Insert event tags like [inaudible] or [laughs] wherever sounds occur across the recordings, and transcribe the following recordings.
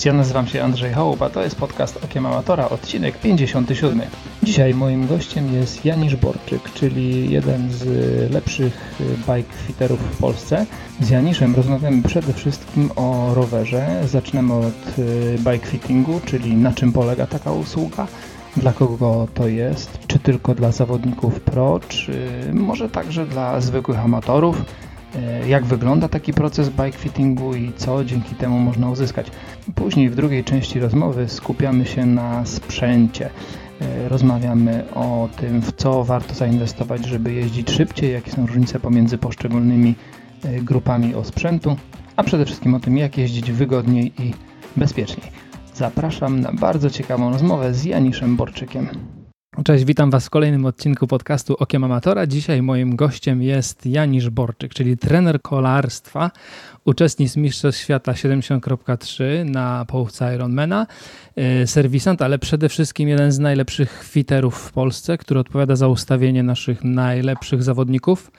Cześć, ja nazywam się Andrzej Chałupa, to jest podcast Okiem Amatora, odcinek 57. Dzisiaj moim gościem jest Janisz Borczyk, czyli jeden z lepszych bike fitterów w Polsce. Z Janiszem rozmawiamy przede wszystkim o rowerze. Zaczynamy od y, bike fittingu, czyli na czym polega taka usługa, dla kogo to jest, czy tylko dla zawodników pro, czy może także dla zwykłych amatorów jak wygląda taki proces bike fittingu i co dzięki temu można uzyskać. Później w drugiej części rozmowy skupiamy się na sprzęcie. E, rozmawiamy o tym, w co warto zainwestować, żeby jeździć szybciej, jakie są różnice pomiędzy poszczególnymi e, grupami osprzętu, a przede wszystkim o tym, jak jeździć wygodniej i bezpieczniej. Zapraszam na bardzo ciekawą rozmowę z Janiszem Borczykiem. Cześć, witam Was w kolejnym odcinku podcastu Okiem Amatora. Dzisiaj moim gościem jest Janisz Borczyk, czyli trener kolarstwa, uczestnik Mistrzostw Świata 70.3 na połówce Ironmana, y, serwisant, ale przede wszystkim jeden z najlepszych fiterów w Polsce, który odpowiada za ustawienie naszych najlepszych zawodników.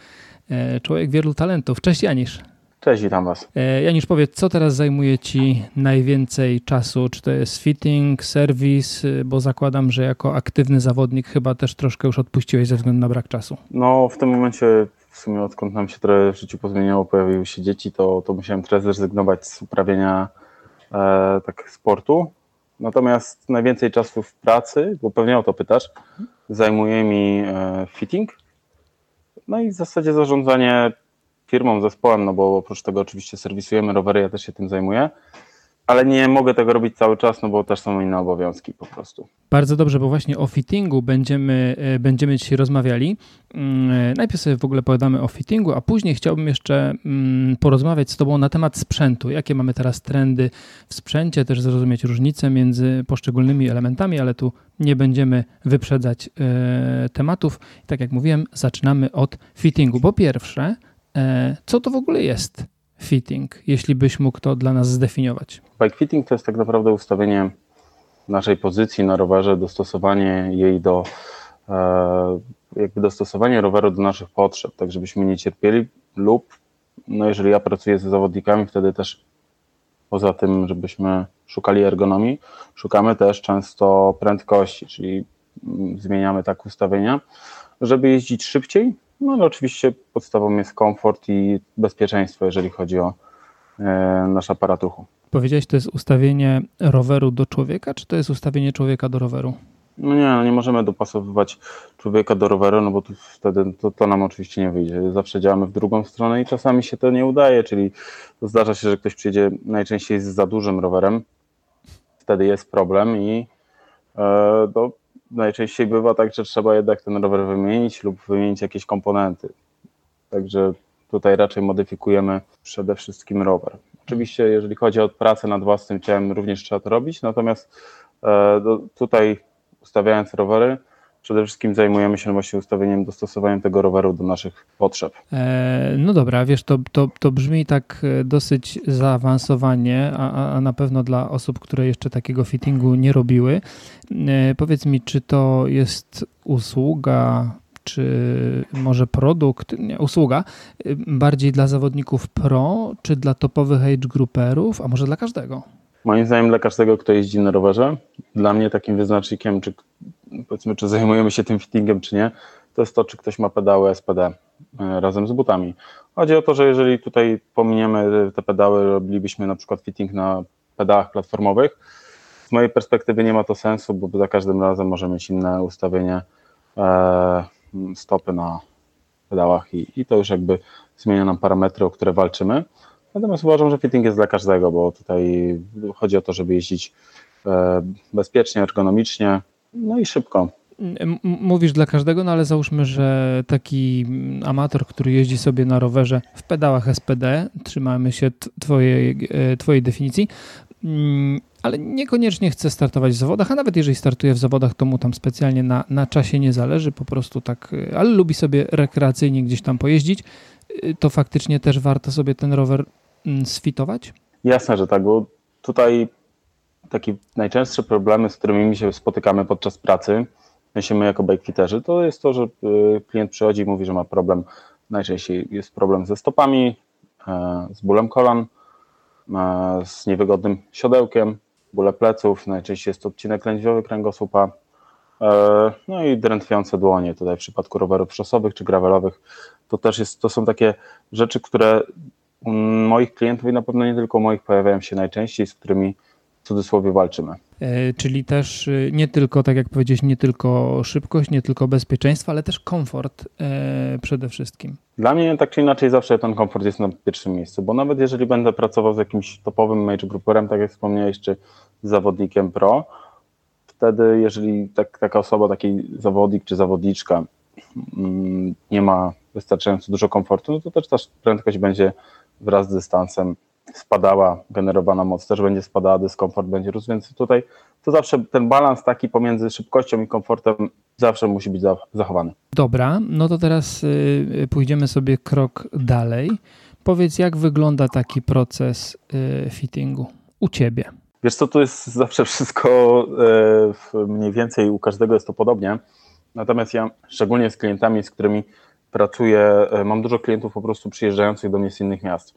Y, człowiek wielu talentów. Cześć Janisz. Cześć, witam Was. E, Janisz, powiedz, co teraz zajmuje Ci najwięcej czasu? Czy to jest fitting, serwis? Y, bo zakładam, że jako aktywny zawodnik chyba też troszkę już odpuściłeś ze względu na brak czasu. No, w tym momencie, w sumie odkąd nam się trochę w życiu pozmieniało, pojawiły się dzieci, to, to musiałem trochę zrezygnować z uprawiania e, tak sportu. Natomiast najwięcej czasu w pracy, bo pewnie o to pytasz, zajmuje mi e, fitting. No i w zasadzie zarządzanie firmą, zespołem, no bo oprócz tego oczywiście serwisujemy rowery, ja też się tym zajmuję, ale nie mogę tego robić cały czas, no bo też są inne obowiązki po prostu. Bardzo dobrze, bo właśnie o fittingu będziemy, e, będziemy dzisiaj rozmawiali. Mm, e, najpierw sobie w ogóle pogadamy o fittingu, a później chciałbym jeszcze mm, porozmawiać z Tobą na temat sprzętu. Jakie mamy teraz trendy w sprzęcie, też zrozumieć różnice między poszczególnymi elementami, ale tu nie będziemy wyprzedzać e, tematów. Tak jak mówiłem, zaczynamy od fittingu. Po pierwsze, co to w ogóle jest fitting, jeśli byś mógł to dla nas zdefiniować? Bike fitting to jest tak naprawdę ustawienie naszej pozycji na rowerze, dostosowanie jej do e, jakby dostosowanie roweru do naszych potrzeb, tak żebyśmy nie cierpieli lub no jeżeli ja pracuję ze zawodnikami, wtedy też poza tym, żebyśmy szukali ergonomii, szukamy też często prędkości, czyli mm, zmieniamy tak ustawienia, żeby jeździć szybciej, no ale oczywiście podstawą jest komfort i bezpieczeństwo, jeżeli chodzi o e, nasz aparat ruchu. Powiedziałeś, to jest ustawienie roweru do człowieka, czy to jest ustawienie człowieka do roweru? No nie, no nie możemy dopasowywać człowieka do roweru, no bo to wtedy to, to nam oczywiście nie wyjdzie. Zawsze działamy w drugą stronę i czasami się to nie udaje, czyli zdarza się, że ktoś przyjedzie najczęściej z za dużym rowerem, wtedy jest problem i e, do, najczęściej bywa tak, że trzeba jednak ten rower wymienić lub wymienić jakieś komponenty. Także tutaj raczej modyfikujemy przede wszystkim rower. Oczywiście, jeżeli chodzi o pracę nad własnym ciałem, również trzeba to robić, natomiast e, tutaj ustawiając rowery, przede wszystkim zajmujemy się właśnie ustawieniem, dostosowaniem tego roweru do naszych potrzeb. E, no dobra, wiesz, to, to, to brzmi tak e, dosyć zaawansowanie, a, a na pewno dla osób, które jeszcze takiego fittingu nie robiły. E, powiedz mi, czy to jest usługa, czy może produkt, nie, usługa, bardziej dla zawodników pro, czy dla topowych age grouperów, a może dla każdego? Moim zdaniem dla każdego, kto jeździ na rowerze. Dla mnie takim wyznacznikiem, czy powiedzmy, czy zajmujemy się tym fittingem, czy nie, to jest to, czy ktoś ma pedały SPD e, razem z butami. Chodzi o to, że jeżeli tutaj pominiemy te pedały, robilibyśmy na przykład fitting na pedałach platformowych, z mojej perspektywy nie ma to sensu, bo za każdym razem możemy mieć inne ustawienie e, stopy na pedałach i, i to już jakby zmienia nam parametry, o które walczymy. Natomiast uważam, że fitting jest dla każdego, bo tutaj chodzi o to, żeby jeździć e, bezpiecznie, ergonomicznie, no i szybko. Mówisz dla każdego, no ale załóżmy, że taki amator, który jeździ sobie na rowerze w pedałach SPD, trzymamy się twojej, e, twojej definicji, mm, ale niekoniecznie chce startować w zawodach, a nawet jeżeli startuje w zawodach, to mu tam specjalnie na, na czasie nie zależy, po prostu tak, e, ale lubi sobie rekreacyjnie gdzieś tam pojeździć, e, to faktycznie też warto sobie ten rower mm, sfitować? Jasne, że tak, bo tutaj takie najczęstsze problemy, z którymi my się spotykamy podczas pracy, my my jako bikefiterzy, to jest to, że y, klient przychodzi i mówi, że ma problem, najczęściej jest problem ze stopami, e, z bólem kolan, z niewygodnym siodełkiem, bóle pleców, najczęściej jest to odcinek lędźwiowy kręgosłupa, no i drętwiące dłonie, tutaj w przypadku rowerów szosowych czy gravelowych, to też jest, to są takie rzeczy, które moich klientów i na pewno nie tylko moich pojawiają się najczęściej, z którymi cudzysłowie walczymy. E, czyli też y, nie tylko, tak jak powiedzieć, nie tylko szybkość, nie tylko bezpieczeństwo, ale też komfort e, przede wszystkim. Dla mnie tak czy inaczej zawsze ten komfort jest na pierwszym miejscu, bo nawet jeżeli będę pracował z jakimś topowym major grouperem, tak jak wspomniałeś, czy z zawodnikiem pro, wtedy jeżeli tak, taka osoba, taki zawodnik czy zawodniczka mm, nie ma wystarczająco dużo komfortu, no to też ta prędkość będzie wraz z dystansem spadała, generowana moc też będzie spadała, dyskomfort będzie rósł, więc tutaj to zawsze ten balans taki pomiędzy szybkością i komfortem zawsze musi być zachowany. Dobra, no to teraz y, pójdziemy sobie krok dalej. Powiedz, jak wygląda taki proces y, fittingu u Ciebie? Wiesz co, tu jest zawsze wszystko y, mniej więcej, u każdego jest to podobnie, natomiast ja szczególnie z klientami, z którymi pracuję, mam dużo klientów po prostu przyjeżdżających do mnie z innych miast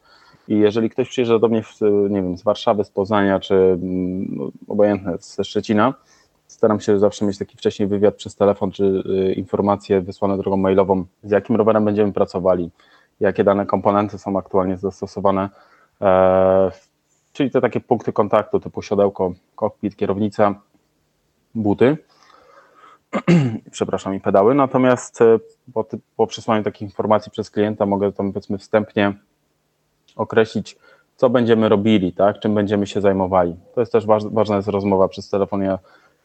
i jeżeli ktoś przyjeżdża do mnie, nie wiem, z Warszawy, z Poznania, czy no, obojętne ze Szczecina, staram się zawsze mieć taki wcześniej wywiad przez telefon, czy y, informacje wysłane drogą mailową, z jakim rowerem będziemy pracowali, jakie dane komponenty są aktualnie zastosowane, e, czyli te takie punkty kontaktu typu siodełko, kokpit, kierownica, buty, [clears throat] przepraszam, i pedały. Natomiast e, po, po przesłaniu takich informacji przez klienta mogę tam powiedzmy wstępnie określić, co będziemy robili, tak, czym będziemy się zajmowali. To jest też ważna jest rozmowa przez telefon. Ja,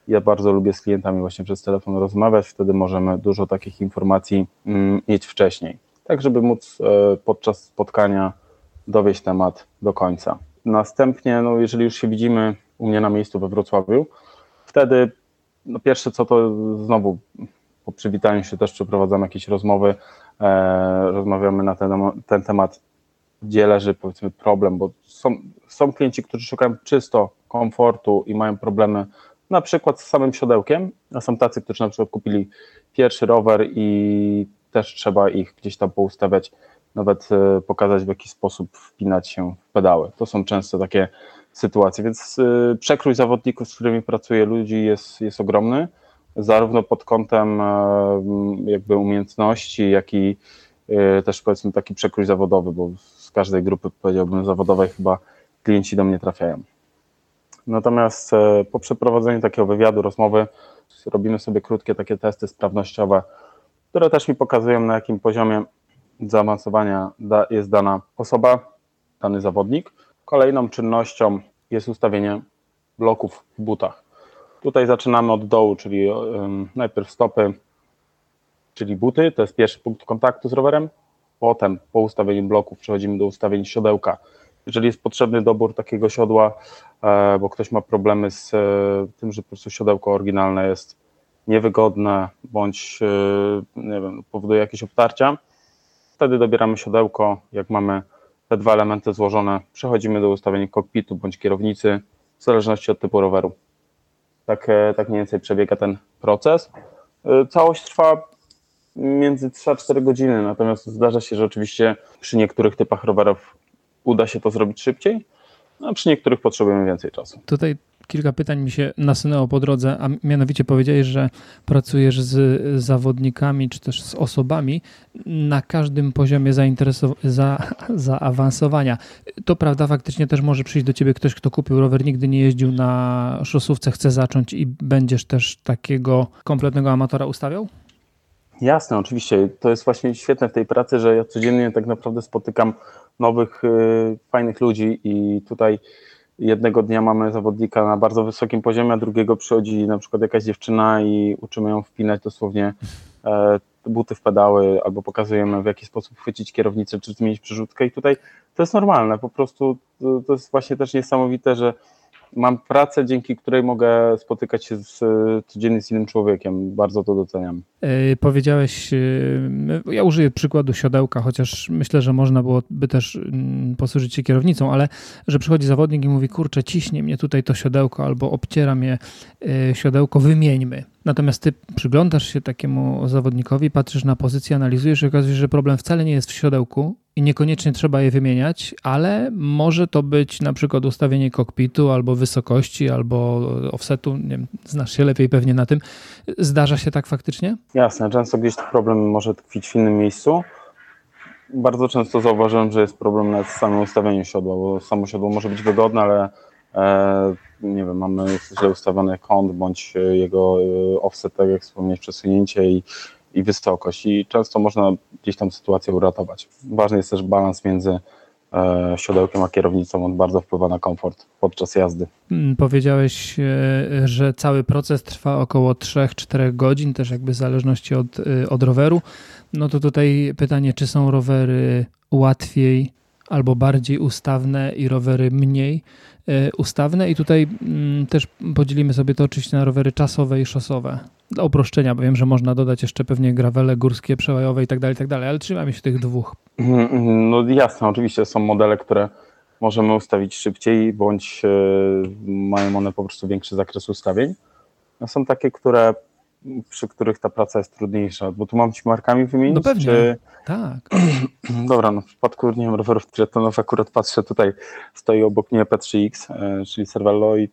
ja bardzo lubię z klientami właśnie przez telefon rozmawiać, wtedy możemy dużo takich informacji mm, mieć wcześniej, tak żeby móc e, podczas spotkania dowieść temat do końca. Następnie, no, jeżeli już się widzimy u mnie na miejscu we Wrocławiu, wtedy no, pierwsze co to znowu po przywitaniu się też przeprowadzamy jakieś rozmowy, e, rozmawiamy na ten, ten temat, gdzie leży powiedzmy problem, bo są, są klienci, którzy szukają czysto komfortu i mają problemy na przykład z samym siodełkiem, a są tacy, którzy na przykład kupili pierwszy rower i też trzeba ich gdzieś tam poustawiać, nawet e, pokazać w jaki sposób wpinać się w pedały. To są często takie sytuacje, więc e, przekrój zawodników, z którymi pracuję, ludzi jest, jest ogromny, zarówno pod kątem e, jakby umiejętności, jak i też powiedzmy taki przekrój zawodowy, bo z każdej grupy, powiedziałbym, zawodowej chyba klienci do mnie trafiają. Natomiast e, po przeprowadzeniu takiego wywiadu, rozmowy, robimy sobie krótkie takie testy sprawnościowe, które też mi pokazują, na jakim poziomie zaawansowania jest dana osoba, dany zawodnik. Kolejną czynnością jest ustawienie bloków w butach. Tutaj zaczynamy od dołu, czyli najpierw stopy, czyli buty, to jest pierwszy punkt kontaktu z rowerem. Potem po ustawieniu bloków przechodzimy do ustawień siodełka. Jeżeli jest potrzebny dobór takiego siodła, e, bo ktoś ma problemy z e, tym, że po prostu siodełko oryginalne jest niewygodne bądź e, nie wiem, powoduje jakieś obtarcia, wtedy dobieramy siodełko. Jak mamy te dwa elementy złożone, przechodzimy do ustawienia kokpitu bądź kierownicy, w zależności od typu roweru. Tak, tak mniej więcej przebiega ten proces. Całość trwa między 3-4 godziny, natomiast zdarza się, że oczywiście przy niektórych typach rowerów uda się to zrobić szybciej, a przy niektórych potrzebujemy więcej czasu. Tutaj kilka pytań mi się nasunęło po drodze, a mianowicie powiedziałeś, że pracujesz z zawodnikami czy też z osobami na każdym poziomie za zaawansowania. To prawda, faktycznie też może przyjść do ciebie ktoś, kto kupił rower, nigdy nie jeździł na szosówce, chce zacząć i będziesz też takiego kompletnego amatora ustawiał? Jasne, oczywiście. To jest właśnie świetne w tej pracy, że ja codziennie tak naprawdę spotykam nowych, y, fajnych ludzi i tutaj jednego dnia mamy zawodnika na bardzo wysokim poziomie, a drugiego przychodzi na przykład jakaś dziewczyna i uczymy ją wpinać dosłownie e, buty w pedały albo pokazujemy w jaki sposób chwycić kierownicę czy zmienić przerzutkę i tutaj to jest normalne, po prostu to, to jest właśnie też niesamowite, że mam pracę, dzięki której mogę spotykać się z, codziennie z innym człowiekiem. Bardzo to doceniam. Yy, powiedziałeś, yy, ja użyję przykładu siodełka, chociaż myślę, że można byłoby też yy, posłużyć się kierownicą, ale że przychodzi zawodnik i mówi, kurczę, ciśnie mnie tutaj to siodełko albo obciera mnie siodełko, wymieńmy. Natomiast ty przyglądasz się takiemu zawodnikowi, patrzysz na pozycję, analizujesz i okazuje się, że problem wcale nie jest w siodełku i niekoniecznie trzeba je wymieniać, ale może to być na przykład ustawienie kokpitu albo wysokości, albo offsetu. Nie wiem, znasz się lepiej pewnie na tym. Zdarza się tak faktycznie? Jasne, często gdzieś problem może tkwić w innym miejscu. Bardzo często zauważyłem, że jest problem nawet z samym ustawieniem siodła, bo samo siodło może być wygodne, ale e, nie wiem, mamy źle ustawiony kąt bądź jego e, offset, tak jak wspomnieć, przesunięcie i i wysokość i często można gdzieś tam sytuację uratować. Ważny jest też balans między e, siodełkiem a kierownicą, on bardzo wpływa na komfort podczas jazdy. Mm, powiedziałeś, e, że cały proces trwa około 3-4 godzin, też jakby w zależności od, e, od roweru. No to tutaj pytanie, czy są rowery łatwiej albo bardziej ustawne i rowery mniej ustawne i tutaj mm, też podzielimy sobie to oczywiście na rowery czasowe i szosowe. Dla uproszczenia, bo wiem, że można dodać jeszcze pewnie grawele górskie, przełajowe i tak dalej, tak dalej, ale trzymamy się tych dwóch. Mhm, mhm. No jasne, oczywiście są modele, które możemy ustawić szybciej, bądź e, mają one po prostu większy zakres ustawień. No są takie, które przy których ta praca jest trudniejsza, bo tu mam ci markami wymienić? No pewnie, czy... tak. [clears throat] Dobra, no w przypadku nie wiem, rowerów triathlonów akurat patrzę, tutaj stoi obok mnie P3X, e, czyli Cervelo i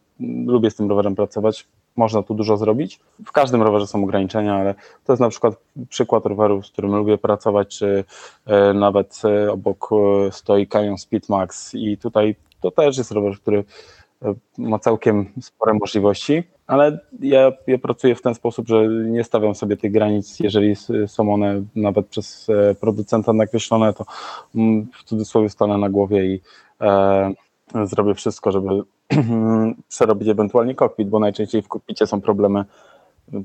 lubię z tym rowerem pracować, można tu dużo zrobić. W każdym rowerze są ograniczenia, ale to jest na przykład przykład roweru, z którym lubię pracować, czy e, nawet e, obok stoi Canyon Speedmax i tutaj to też jest rower, który ma całkiem spore możliwości, ale ja, ja pracuję w ten sposób, że nie stawiam sobie tych granic, jeżeli są one nawet przez e, producenta nakreślone, to mm, w cudzysłowie stanę na głowie i e, zrobię wszystko, żeby [clears throat] przerobić ewentualnie kokpit, bo najczęściej w kokpicie są problemy,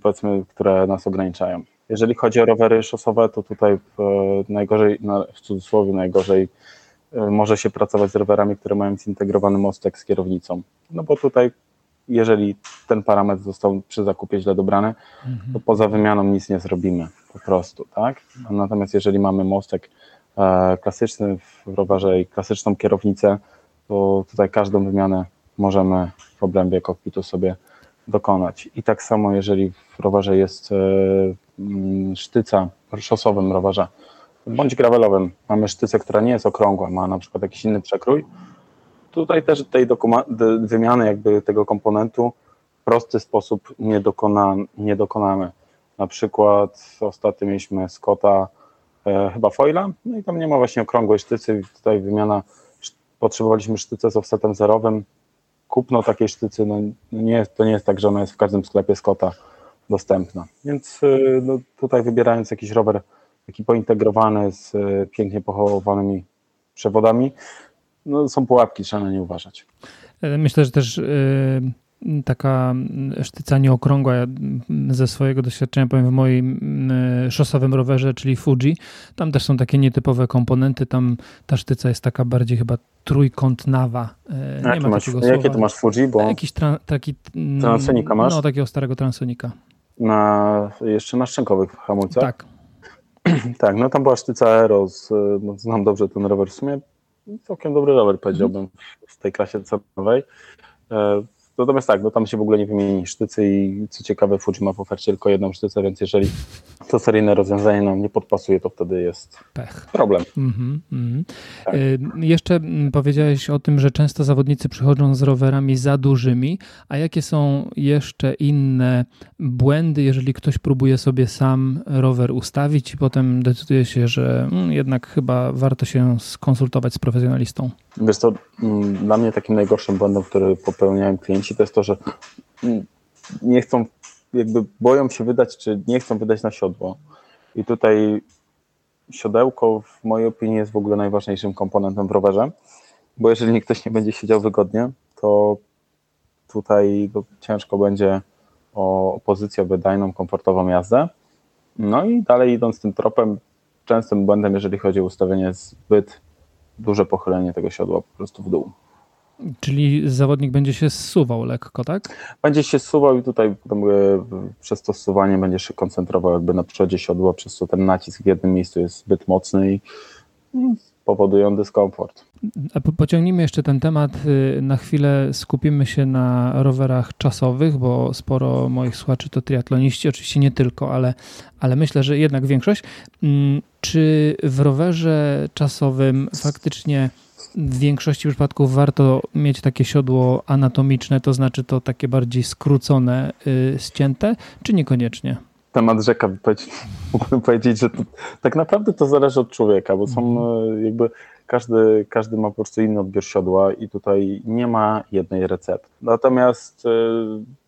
powiedzmy, które nas ograniczają. Jeżeli chodzi o rowery szosowe, to tutaj w, najgorzej, w cudzysłowie najgorzej E, może się pracować z rowerami, które mają zintegrowany mostek z kierownicą. No bo tutaj, jeżeli ten parametr został przy zakupie źle dobrany, to poza wymianą nic nie zrobimy po prostu, tak? Natomiast jeżeli mamy mostek e, klasyczny w rowerze i klasyczną kierownicę, to tutaj każdą wymianę możemy w obrębie kokpitu sobie dokonać. I tak samo, jeżeli w rowerze jest e, mm, sztyca, szosowym rowerze, bądź gravelowym mamy sztycę, która nie jest okrągła, ma na przykład jakiś inny przekrój, tutaj też tej wymiany jakby tego komponentu w prosty sposób nie, dokona, nie dokonamy. Na przykład ostatnio mieliśmy Scotta e, chyba foila, no i tam nie ma właśnie okrągłej sztycy, tutaj wymiana, potrzebowaliśmy sztycę z offsetem zerowym, kupno takiej sztycy, no nie, to nie jest tak, że ona jest w każdym sklepie Scotta dostępna, więc e, no, tutaj wybierając jakiś rower taki pointegrowany z e, pięknie pochowanymi przewodami. No, są pułapki, trzeba na nie uważać. E, myślę, że też yy, taka sztyca nieokrągła, ja ze swojego doświadczenia powiem w moim yy, szosowym rowerze, czyli Fuji, tam też są takie nietypowe komponenty, tam ta sztyca jest taka bardziej chyba trójkątnawa. Yy, nie ma masz, jakie to masz Fuji? Bo Jakiś tra, taki... Mm, Transonika masz? No, takiego starego Transonika. Na, jeszcze na szczękowych hamulcach? Tak. [clears throat] tak, no tam była sztyca Aero, z, no, znam dobrze ten rower, w sumie całkiem dobry rower powiedziałbym w tej klasie cenowej. Natomiast tak, no tam się w ogóle nie wymieni sztycy i co ciekawe Fuji ma w ofercie tylko jedną sztycę, więc jeżeli to seryjne rozwiązanie nam nie podpasuje, to wtedy jest Pech. problem. Mm -hmm, tak. y jeszcze powiedziałeś o tym, że często zawodnicy przychodzą z rowerami za dużymi, a jakie są jeszcze inne błędy, jeżeli ktoś próbuje sobie sam rower ustawić i potem decyduje się, że mm, jednak chyba warto się skonsultować z profesjonalistą? Wiesz to mm, dla mnie takim najgorszym błędem, który popełniają klienci, to jest to, że nie chcą, jakby boją się wydać, czy nie chcą wydać na siodło. I tutaj siodełko w mojej opinii jest w ogóle najważniejszym komponentem w rowerze, bo jeżeli ktoś nie będzie siedział wygodnie, to tutaj ciężko będzie o pozycję wydajną, komfortową jazdę. No i dalej idąc tym tropem, częstym błędem, jeżeli chodzi o ustawienie zbyt duże pochylenie tego siodła po prostu w dół. Czyli zawodnik będzie się zsuwał lekko, tak? Będzie się zsuwał i tutaj przez to zsuwanie będzie się koncentrował jakby na przodzie siodła, przez co ten nacisk w jednym miejscu jest zbyt mocny i powodują dyskomfort. A pociągnijmy jeszcze ten temat. Y, na chwilę skupimy się na rowerach czasowych, bo sporo moich słuchaczy to triatloniści, oczywiście nie tylko, ale, ale myślę, że jednak większość. Mm, czy w rowerze czasowym faktycznie w większości przypadków warto mieć takie siodło anatomiczne, to znaczy to takie bardziej skrócone, yy, ścięte, czy niekoniecznie? Temat rzeka, [laughs] mógłbym powiedzieć, że to, tak naprawdę to zależy od człowieka, bo są mhm. y, jakby każdy, każdy ma po prostu inny odbiór siodła i tutaj nie ma jednej recepty. Natomiast y,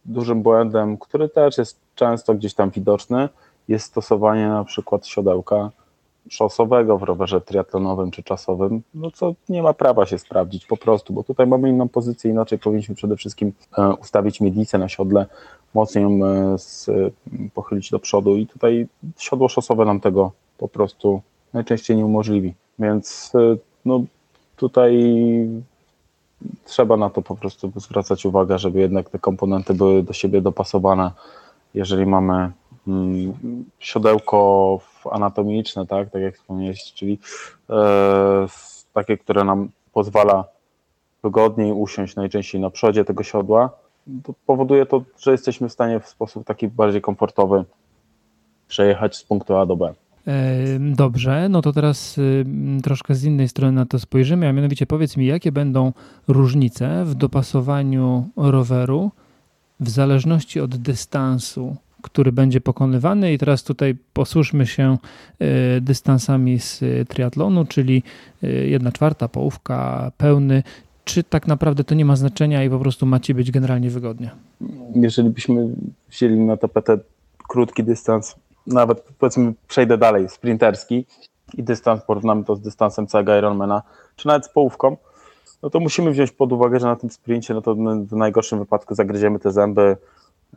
dużym błędem, który też jest często gdzieś tam widoczny, jest stosowanie na przykład siodełka szosowego w rowerze triatlonowym czy czasowym, no co nie ma prawa się sprawdzić po prostu, bo tutaj mamy inną pozycję, inaczej powinniśmy przede wszystkim e, ustawić miednicę na siodle, mocniej ją e, pochylić do przodu i tutaj siodło szosowe nam tego po prostu najczęściej nie umożliwi, więc e, no tutaj trzeba na to po prostu zwracać uwagę, żeby jednak te komponenty były do siebie dopasowane, jeżeli mamy mm, siodełko anatomiczne, tak, tak jak wspomniałeś, czyli e, takie, które nam pozwala wygodniej usiąść najczęściej na przodzie tego siodła, to powoduje to, że jesteśmy w stanie w sposób taki bardziej komfortowy przejechać z punktu A do B. Dobrze, no to teraz troszkę z innej strony na to spojrzymy, a mianowicie powiedz mi, jakie będą różnice w dopasowaniu roweru w zależności od dystansu, który będzie pokonywany. I teraz tutaj posłuszmy się e, dystansami z triatlonu, czyli e, jedna czwarta, połówka, pełny. Czy tak naprawdę to nie ma znaczenia i po prostu macie być generalnie wygodnie? Jeżeli byśmy wzięli na tapetę krótki dystans nawet powiedzmy przejdę dalej, sprinterski i dystans, porównamy to z dystansem całego Ironmana, czy nawet z połówką, no to musimy wziąć pod uwagę, że na tym sprincie, no to w najgorszym wypadku zagryziemy te zęby,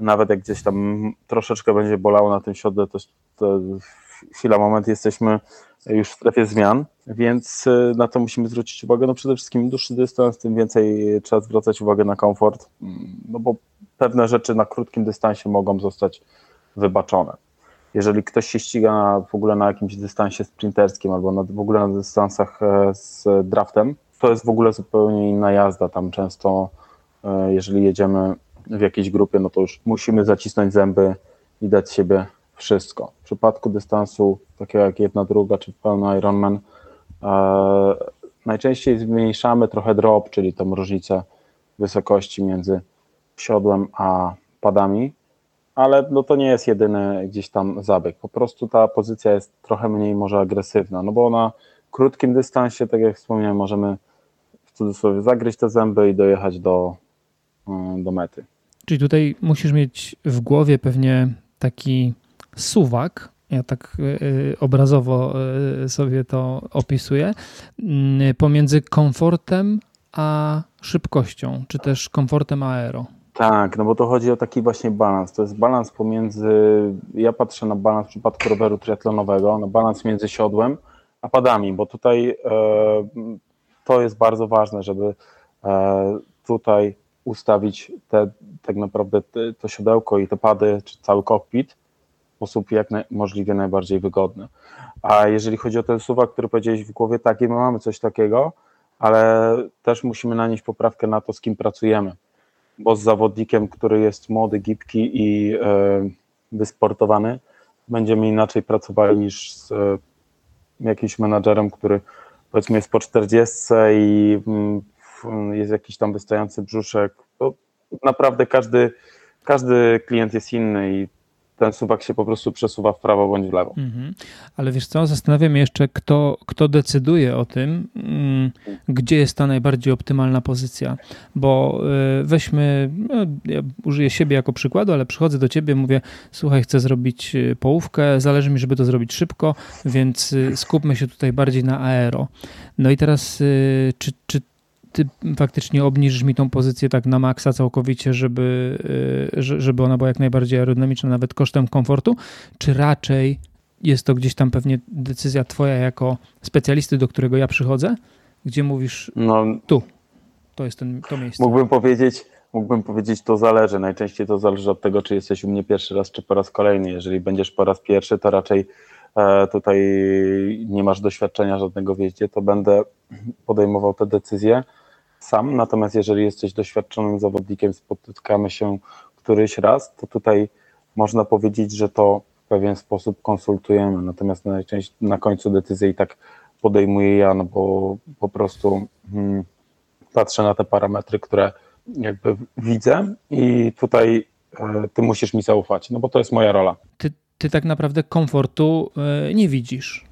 nawet jak gdzieś tam troszeczkę będzie bolało na tym siodle, to, to chwila, moment jesteśmy już w strefie zmian, więc y, na to musimy zwrócić uwagę. No przede wszystkim im dłuższy dystans, tym więcej trzeba zwracać uwagę na komfort, no bo pewne rzeczy na krótkim dystansie mogą zostać wybaczone jeżeli ktoś się ściga w ogóle na jakimś dystansie sprinterskim albo na, w ogóle na dystansach e, z draftem, to jest w ogóle zupełnie inna jazda. Tam często, e, jeżeli jedziemy w jakiejś grupie, no to już musimy zacisnąć zęby i dać siebie wszystko. W przypadku dystansu takiego jak jedna, druga czy pełny Ironman, e, najczęściej zmniejszamy trochę drop, czyli tą różnicę wysokości między siodłem a padami, ale no to nie jest jedyny gdzieś tam zabieg. Po prostu ta pozycja jest trochę mniej może agresywna, no bo na krótkim dystansie, tak jak wspomniałem, możemy w cudzysłowie zagryźć te zęby i dojechać do, mm, do mety. Czyli tutaj musisz mieć w głowie pewnie taki suwak, ja tak y, y, obrazowo y, sobie to opisuję, mm, pomiędzy komfortem a szybkością, czy też komfortem aero. Tak, no bo to chodzi o taki właśnie balans. To jest balans pomiędzy, ja patrzę na balans w przypadku roweru triatlonowego, na balans między siodłem a padami, bo tutaj e, to jest bardzo ważne, żeby e, tutaj ustawić te, tak naprawdę te, to siodełko i te pady, czy cały kokpit w sposób jak naj, możliwie najbardziej wygodny. A jeżeli chodzi o ten suwak, który powiedziałeś w głowie, tak, my mamy coś takiego, ale też musimy nanieść poprawkę na to, z kim pracujemy bo z zawodnikiem, który jest młody, gibki i e, wysportowany, będziemy inaczej pracowali niż z e, jakimś menadżerem, który powiedzmy jest po 40 i mm, jest jakiś tam wystający brzuszek. To naprawdę każdy, każdy klient jest inny i ten suwak się po prostu przesuwa w prawo bądź w lewo. Mhm. Ale wiesz co, zastanawiam się jeszcze, kto, kto decyduje o tym, mm, gdzie jest ta najbardziej optymalna pozycja, bo y, weźmy, no, ja użyję siebie jako przykładu, ale przychodzę do ciebie, mówię, słuchaj, chcę zrobić y, połówkę, zależy mi, żeby to zrobić szybko, więc y, skupmy się tutaj bardziej na aero. No i teraz, czy, czy ty faktycznie obniżysz mi tą pozycję tak na maksa całkowicie, żeby, y, żeby ona była jak najbardziej aerodynamiczna, nawet kosztem komfortu, czy raczej jest to gdzieś tam pewnie decyzja twoja jako specjalisty, do którego ja przychodzę, gdzie mówisz no, tu, to jest ten, to miejsce. Mógłbym powiedzieć, mógłbym powiedzieć, to zależy. Najczęściej to zależy od tego, czy jesteś u mnie pierwszy raz, czy po raz kolejny. Jeżeli będziesz po raz pierwszy, to raczej e, tutaj nie masz doświadczenia żadnego w jeździe, to będę podejmował te decyzje sam. Natomiast jeżeli jesteś doświadczonym zawodnikiem, spotykamy się któryś raz, to tutaj można powiedzieć, że to w pewien sposób konsultujemy. Natomiast najczęściej na końcu decyzję i tak podejmuję ja, no bo po prostu hmm, patrzę na te parametry, które jakby widzę i tutaj e, ty musisz mi zaufać, no bo to jest moja rola. Ty, ty tak naprawdę komfortu e, nie widzisz.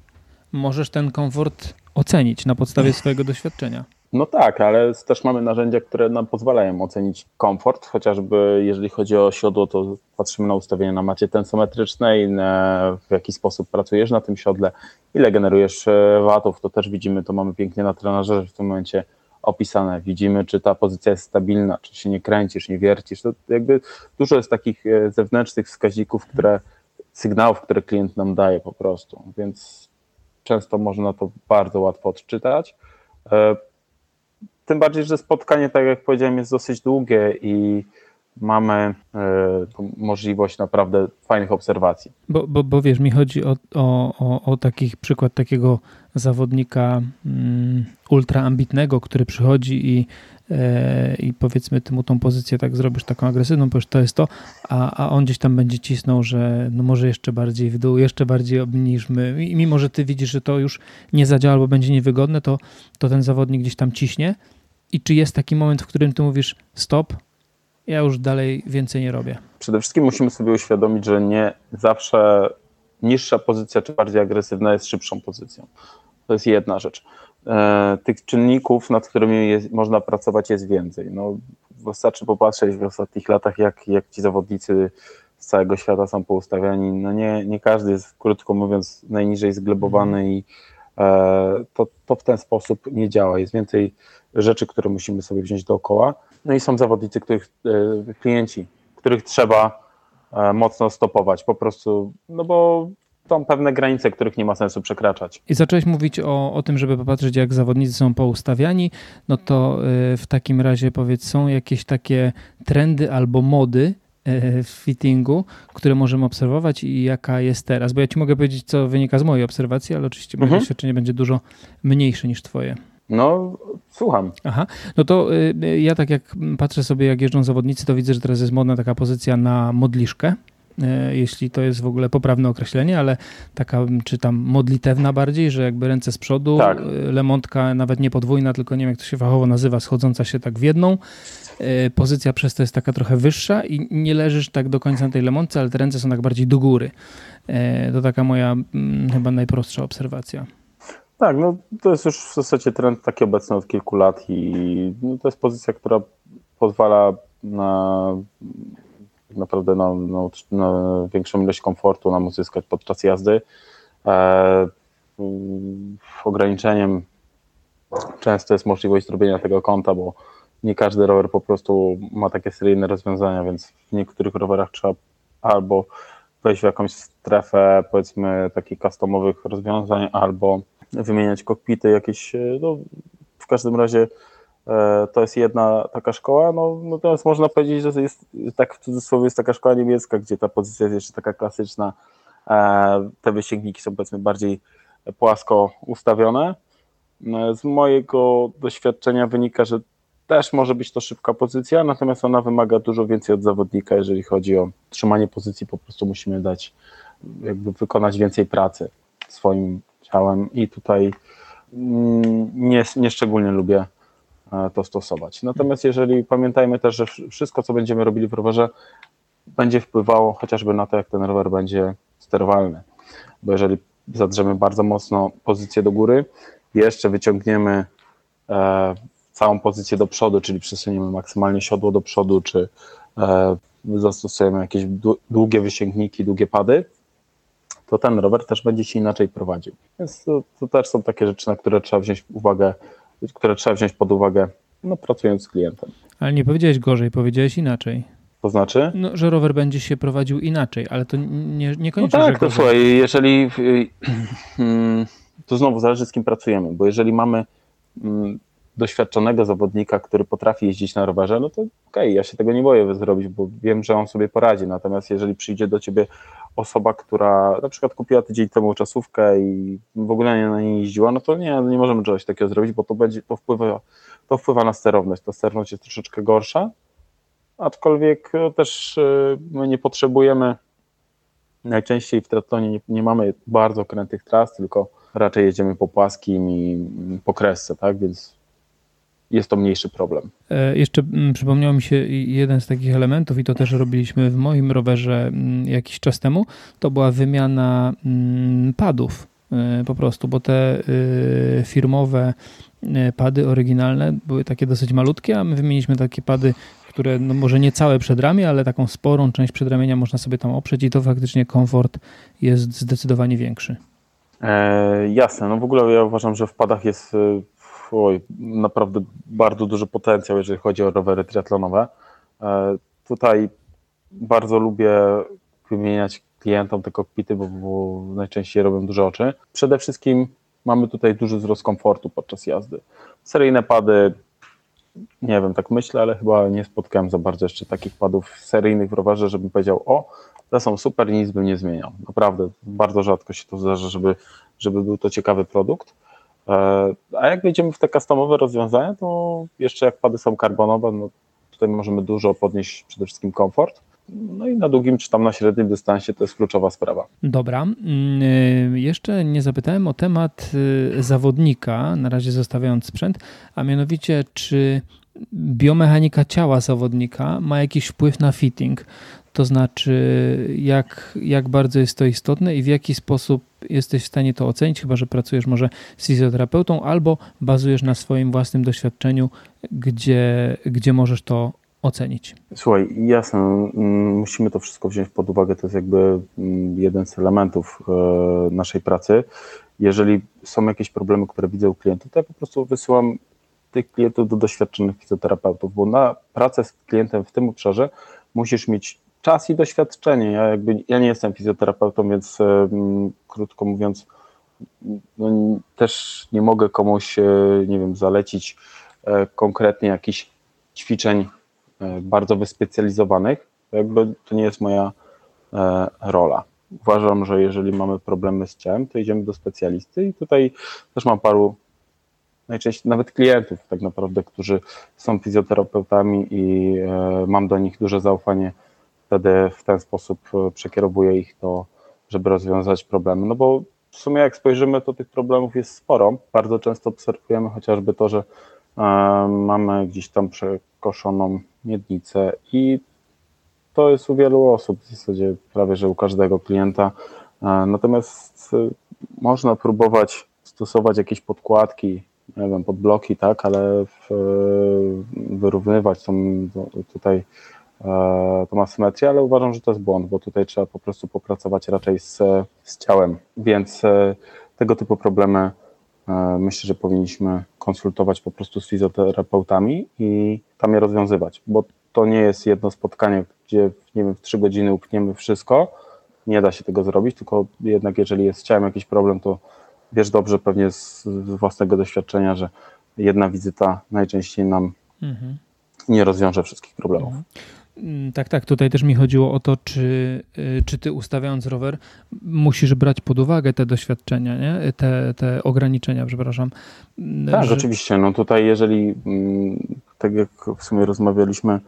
Możesz ten komfort ocenić na podstawie [laughs] swojego doświadczenia. No tak, ale też mamy narzędzia, które nam pozwalają ocenić komfort, chociażby jeżeli chodzi o siodło, to patrzymy na ustawienie na macie tensometrycznej, w jaki sposób pracujesz na tym siodle, ile generujesz e, watów, to też widzimy, to mamy pięknie na trenerze w tym momencie opisane. Widzimy, czy ta pozycja jest stabilna, czy się nie kręcisz, nie wiercisz. To jakby dużo jest takich e, zewnętrznych wskaźników, które, sygnałów, które klient nam daje po prostu, więc często można to bardzo łatwo odczytać. Tym bardziej, że spotkanie, tak jak powiedziałem, jest dosyć długie i mamy e, możliwość naprawdę fajnych obserwacji. Bo, bo, bo wiesz, mi chodzi o, o, o, takich przykład takiego zawodnika mm, ultra ambitnego, który przychodzi i, e, i powiedzmy ty mu tą pozycję tak zrobisz taką agresywną, powiesz to jest to, a, a on gdzieś tam będzie cisnął, że no może jeszcze bardziej w dół, jeszcze bardziej obniżmy i mimo, że ty widzisz, że to już nie zadziała albo będzie niewygodne, to, to ten zawodnik gdzieś tam ciśnie i czy jest taki moment, w którym ty mówisz stop, ja już dalej więcej nie robię? Przede wszystkim musimy sobie uświadomić, że nie zawsze niższa pozycja czy bardziej agresywna jest szybszą pozycją. To jest jedna rzecz. E, tych czynników, nad którymi jest, można pracować, jest więcej. No, wystarczy popatrzeć w ostatnich latach, jak, jak ci zawodnicy z całego świata są poustawiani. No nie, nie każdy jest, krótko mówiąc, najniżej zglebowany i e, to, to w ten sposób nie działa. Jest więcej rzeczy, które musimy sobie wziąć dookoła. No i są zawodnicy, których e, klienci, których trzeba e, mocno stopować, po prostu, no bo są pewne granice, których nie ma sensu przekraczać. I zacząłeś mówić o, o tym, żeby popatrzeć, jak zawodnicy są poustawiani, no to e, w takim razie powiedz, są jakieś takie trendy albo mody, w fittingu, które możemy obserwować i jaka jest teraz? Bo ja ci mogę powiedzieć, co wynika z mojej obserwacji, ale oczywiście moje mhm. doświadczenie będzie dużo mniejsze niż twoje. No, słucham. Aha, no to y, ja tak jak patrzę sobie, jak jeżdżą zawodnicy, to widzę, że teraz jest modna taka pozycja na modliszkę, y, jeśli to jest w ogóle poprawne określenie, ale taka, czy tam modlitewna bardziej, że jakby ręce z przodu, tak. Y, lemontka nawet nie podwójna, tylko nie wiem jak to się fachowo nazywa, schodząca się tak w jedną. Pozycja przez to jest taka trochę wyższa i nie leżysz tak do końca na tej lemontce, ale te ręce są tak bardziej do góry. To taka moja mm, chyba najprostsza obserwacja. Tak, no to jest już w zasadzie trend taki obecny od kilku lat i no, to jest pozycja, która pozwala na naprawdę na, na, na większą ilość komfortu nam uzyskać podczas jazdy. E, ograniczeniem często jest możliwość zrobienia tego konta, bo nie każdy rower po prostu ma takie seryjne rozwiązania, więc w niektórych rowerach trzeba albo wejść w jakąś strefę powiedzmy takich customowych rozwiązań, albo wymieniać kokpity jakieś, e, no, w każdym razie e, to jest jedna taka szkoła, no natomiast można powiedzieć, że jest, tak w cudzysłowie jest taka szkoła niemiecka, gdzie ta pozycja jest jeszcze taka klasyczna, e, te wysięgniki są powiedzmy bardziej płasko ustawione. Z mojego doświadczenia wynika, że też może być to szybka pozycja, natomiast ona wymaga dużo więcej od zawodnika, jeżeli chodzi o trzymanie pozycji, po prostu musimy dać, jakby wykonać więcej pracy swoim ciałem i tutaj mm, nie, nie szczególnie lubię e, to stosować. Natomiast jeżeli pamiętajmy też, że wszystko, co będziemy robili w rowerze, będzie wpływało chociażby na to, jak ten rower będzie sterowalny. Bo jeżeli zadrzemy bardzo mocno pozycję do góry, jeszcze wyciągniemy e, całą pozycję do przodu, czyli przesuniemy maksymalnie siodło do przodu, czy e, zastosujemy jakieś długie wysięgniki, długie pady, to ten rower też będzie się inaczej prowadził. Więc to, to, też są takie rzeczy, na które trzeba wziąć uwagę, które trzeba wziąć pod uwagę, no, pracując z klientem. Ale nie powiedziałeś gorzej, powiedziałeś inaczej. To znaczy? No, że rower będzie się prowadził inaczej, ale to nie, niekoniecznie. No tak, to słuchaj, jeżeli to znowu zależy z kim pracujemy, bo jeżeli mamy mm, doświadczonego zawodnika, który potrafi jeździć na rowerze, no to okej, okay, ja się tego nie boję zrobić, bo wiem, że on sobie poradzi. Natomiast jeżeli przyjdzie do ciebie osoba, która na przykład kupiła tydzień temu czasówkę i w ogóle nie na niej jeździła, no to nie, nie możemy czegoś takiego zrobić, bo to będzie, to wpływa, to wpływa na sterowność. Ta sterowność jest troszeczkę gorsza, aczkolwiek no, też y, my nie potrzebujemy najczęściej w triatlonie nie, nie mamy bardzo krętych tras, tylko raczej jedziemy po płaskim i po kresce, tak, więc jest to mniejszy problem. E, jeszcze mm, przypomniał mi się jeden z takich elementów, i to też robiliśmy w moim rowerze mm, jakiś czas temu, to była wymiana mm, padów e, po prostu, bo te e, firmowe pady oryginalne były takie dosyć malutkie, a my wymieniliśmy takie pady, które no może nie całe przedramię, ale taką sporą część przedramienia można sobie tam oprzeć i to faktycznie komfort jest zdecydowanie większy. E, jasne, no w ogóle ja uważam, że w padach jest oj, naprawdę bardzo duży potencjał, jeżeli chodzi o rowery triatlonowe. E, tutaj bardzo lubię wymieniać klientom te kokpity, bo, bo najczęściej robią duże oczy. Przede wszystkim mamy tutaj duży wzrost komfortu podczas jazdy. Seryjne pady, nie wiem, tak myślę, ale chyba nie spotkałem za bardzo jeszcze takich padów seryjnych w rowerze, żebym powiedział, o, te są super nic bym nie zmieniał. Naprawdę, bardzo rzadko się to zdarza, żeby, żeby był to ciekawy produkt. E, a jak wejdziemy w te customowe rozwiązania, to jeszcze jak pady są karbonowe, no tutaj możemy dużo podnieść przede wszystkim komfort. No i na długim czy tam na średnim dystansie to jest kluczowa sprawa. Dobra. Mm, y, jeszcze nie zapytałem o temat y, zawodnika, na razie zostawiając sprzęt, a mianowicie czy biomechanika ciała zawodnika ma jakiś wpływ na fitting? To znaczy, jak, jak bardzo jest to istotne i w jaki sposób jesteś w stanie to ocenić, chyba że pracujesz może z fizjoterapeutą albo bazujesz na swoim własnym doświadczeniu, gdzie, gdzie możesz to ocenić. Słuchaj, jasne, mm, musimy to wszystko wziąć pod uwagę. To jest jakby mm, jeden z elementów e, naszej pracy. Jeżeli są jakieś problemy, które widzę u klientów, to ja po prostu wysyłam tych klientów do doświadczonych fizjoterapeutów, bo na pracę z klientem w tym obszarze musisz mieć czas i doświadczenie. Ja, jakby, ja nie jestem fizjoterapeutą, więc krótko mówiąc, no, też nie mogę komuś, e, nie wiem, zalecić e, konkretnie jakichś ćwiczeń e, bardzo wyspecjalizowanych. Jakby to nie jest moja rola. Uważam, że jeżeli mamy problemy z ciałem, to idziemy do specjalisty i tutaj też mam paru najczęściej nawet klientów tak naprawdę, którzy są fizjoterapeutami i mam do nich duże zaufanie wtedy w ten sposób e, przekierowuję ich do, żeby rozwiązać problemy. No bo w sumie jak spojrzymy, to tych problemów jest sporo. Bardzo często obserwujemy chociażby to, że e, mamy gdzieś tam przekoszoną miednicę i to jest u wielu osób, w zasadzie prawie że u każdego klienta. E, natomiast można próbować stosować jakieś podkładki, nie wiem, podbloki, tak, ale w, wyrównywać tą tutaj E, tą asymetrię, ale uważam, że to jest błąd, bo tutaj trzeba po prostu popracować raczej z, z ciałem, więc e, tego typu problemy e, myślę, że powinniśmy konsultować po prostu z fizjoterapeutami i tam je rozwiązywać, bo to nie jest jedno spotkanie, gdzie nie wiem, w trzy godziny upchniemy wszystko, nie da się tego zrobić, tylko jednak jeżeli jest z ciałem jakiś problem, to wiesz dobrze pewnie z, z własnego doświadczenia, że jedna wizyta najczęściej nam mhm. nie rozwiąże wszystkich problemów. Mhm. Mm, tak, tak. Tutaj też mi chodziło o to, czy, y, czy ty ustawiając rower musisz brać pod uwagę te doświadczenia, nie? Te, te ograniczenia, przepraszam. Mm, tak, że... oczywiście. No tutaj jeżeli, mm, tak jak w sumie rozmawialiśmy,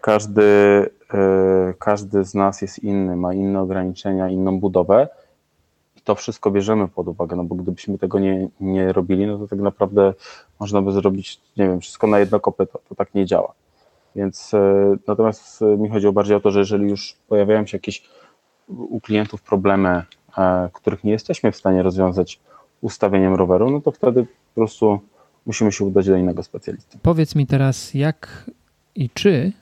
każdy, y, każdy z nas jest inny, ma inne ograniczenia, inną budowę i to wszystko bierzemy pod uwagę, no bo gdybyśmy tego nie, nie robili, no to tak naprawdę można by zrobić, nie wiem, wszystko na jedno kopyto. To tak nie działa. Więc e, natomiast mi chodziło bardziej o to, że jeżeli już pojawiają się jakieś u klientów problemy, e, których nie jesteśmy w stanie rozwiązać ustawieniem roweru, no to wtedy po prostu musimy się udać do innego specjalisty. Powiedz mi teraz, jak i czy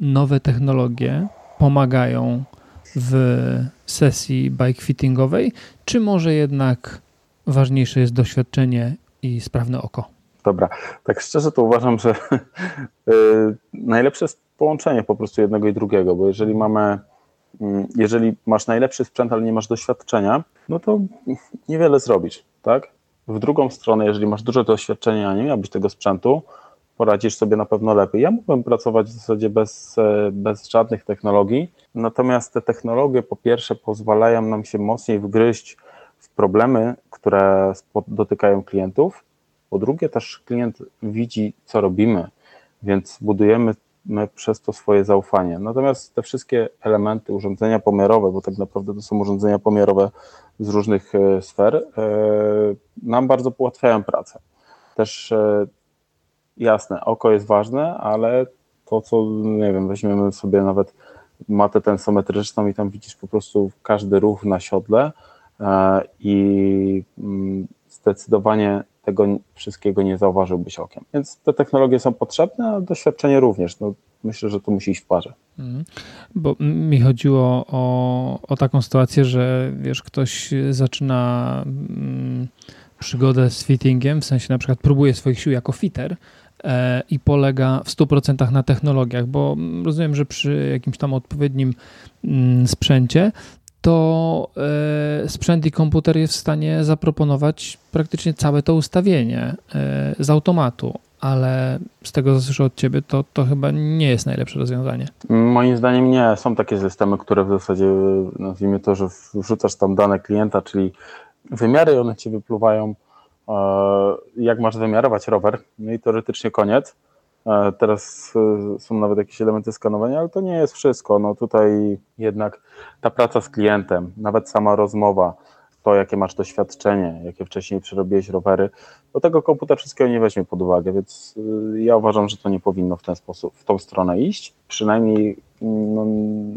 nowe technologie pomagają w sesji bike fittingowej, czy może jednak ważniejsze jest doświadczenie i sprawne oko? Dobra, tak szczerze to uważam, że [laughs] y, najlepsze jest połączenie po prostu jednego i drugiego, bo jeżeli mamy, mm, jeżeli masz najlepszy sprzęt, ale nie masz doświadczenia, no to niewiele zrobisz, tak? W drugą stronę, jeżeli masz duże doświadczenie, a nie miałbyś tego sprzętu, poradzisz sobie na pewno lepiej. Ja mógłbym pracować w zasadzie bez, e, bez żadnych technologii, natomiast te technologie po pierwsze pozwalają nam się mocniej wgryźć w problemy, które dotykają klientów, po drugie też klient widzi, co robimy, więc budujemy my przez to swoje zaufanie. Natomiast te wszystkie elementy, urządzenia pomiarowe, bo tak naprawdę to są urządzenia pomiarowe z różnych e, sfer, e, nam bardzo ułatwiają pracę. Też e, jasne, oko jest ważne, ale to, co, nie wiem, weźmiemy sobie nawet matę tensometryczną i tam widzisz po prostu każdy ruch na siodle i mm, zdecydowanie tego wszystkiego nie zauważyłbyś okiem. Więc te technologie są potrzebne, a doświadczenie również. No, myślę, że to musi iść w parze. Mhm. Bo mi chodziło o, o taką sytuację, że wiesz, ktoś zaczyna mm, przygodę z fittingiem, w sensie na przykład próbuje swoich sił jako fitter, e, i polega w 100% na technologiach, bo rozumiem, że przy jakimś tam odpowiednim sprzęcie to e, sprzęt i komputer jest w stanie zaproponować praktycznie całe to ustawienie e, z automatu, ale z tego, co słyszę od Ciebie, to, to chyba nie jest najlepsze rozwiązanie. Moim zdaniem nie. Są takie systemy, które w zasadzie, nazwijmy to, że wrzucasz tam dane klienta, czyli wymiary, one Ci wypluwają, e, jak masz wymiarować rower, no i teoretycznie koniec teraz e, są nawet jakieś elementy skanowania, ale to nie jest wszystko. No tutaj jednak ta praca z klientem, nawet sama rozmowa, to jakie masz doświadczenie, jakie wcześniej przerobiłeś rowery, do tego komputer wszystkiego nie weźmie pod uwagę, więc e, ja uważam, że to nie powinno w ten sposób, w tą stronę iść. Przynajmniej no,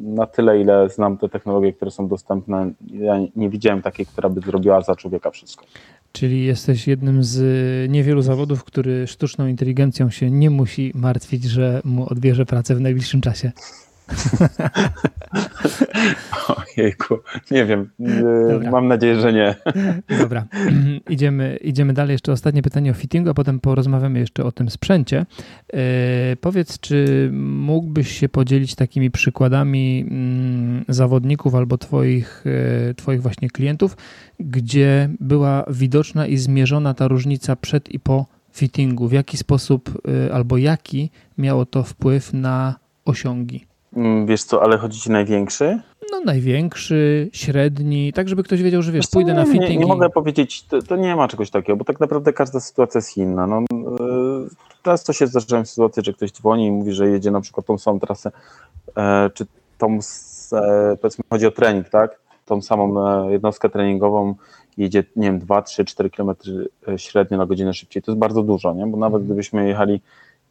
na tyle, ile znam te technologie, które są dostępne, ja nie widziałem takiej, która by zrobiła za człowieka wszystko. Czyli jesteś jednym z niewielu zawodów, który sztuczną inteligencją się nie musi martwić, że mu odbierze pracę w najbliższym czasie. Ojejku, nie wiem. Dobra. Mam nadzieję, że nie. Dobra, [clears throat] idziemy, idziemy dalej. Jeszcze ostatnie pytanie o fittingu, a potem porozmawiamy jeszcze o tym sprzęcie. E, powiedz, czy mógłbyś się podzielić takimi przykładami mm, zawodników albo twoich, e, twoich właśnie klientów, gdzie była widoczna i zmierzona ta różnica przed i po fittingu? W jaki sposób albo jaki miało to wpływ na osiągi? Mm, wiesz co, ale chodzi ci największy? No największy, średni, tak żeby ktoś wiedział, że wiesz, pójdę na fitting. Nie, nie mogę powiedzieć, to, to, nie ma czegoś takiego, bo tak naprawdę każda sytuacja jest inna. No, często się zdarzają sytuacje, że ktoś dzwoni i mówi, że jedzie na przykład tą samą trasę, e, czy tą, e, powiedzmy, chodzi o trening, tak? Tą samą e, jednostkę treningową jedzie, nie wiem, 2, 3, 4 km średnio na godzinę szybciej. To jest bardzo dużo, nie? Bo nawet mhm. gdybyśmy jechali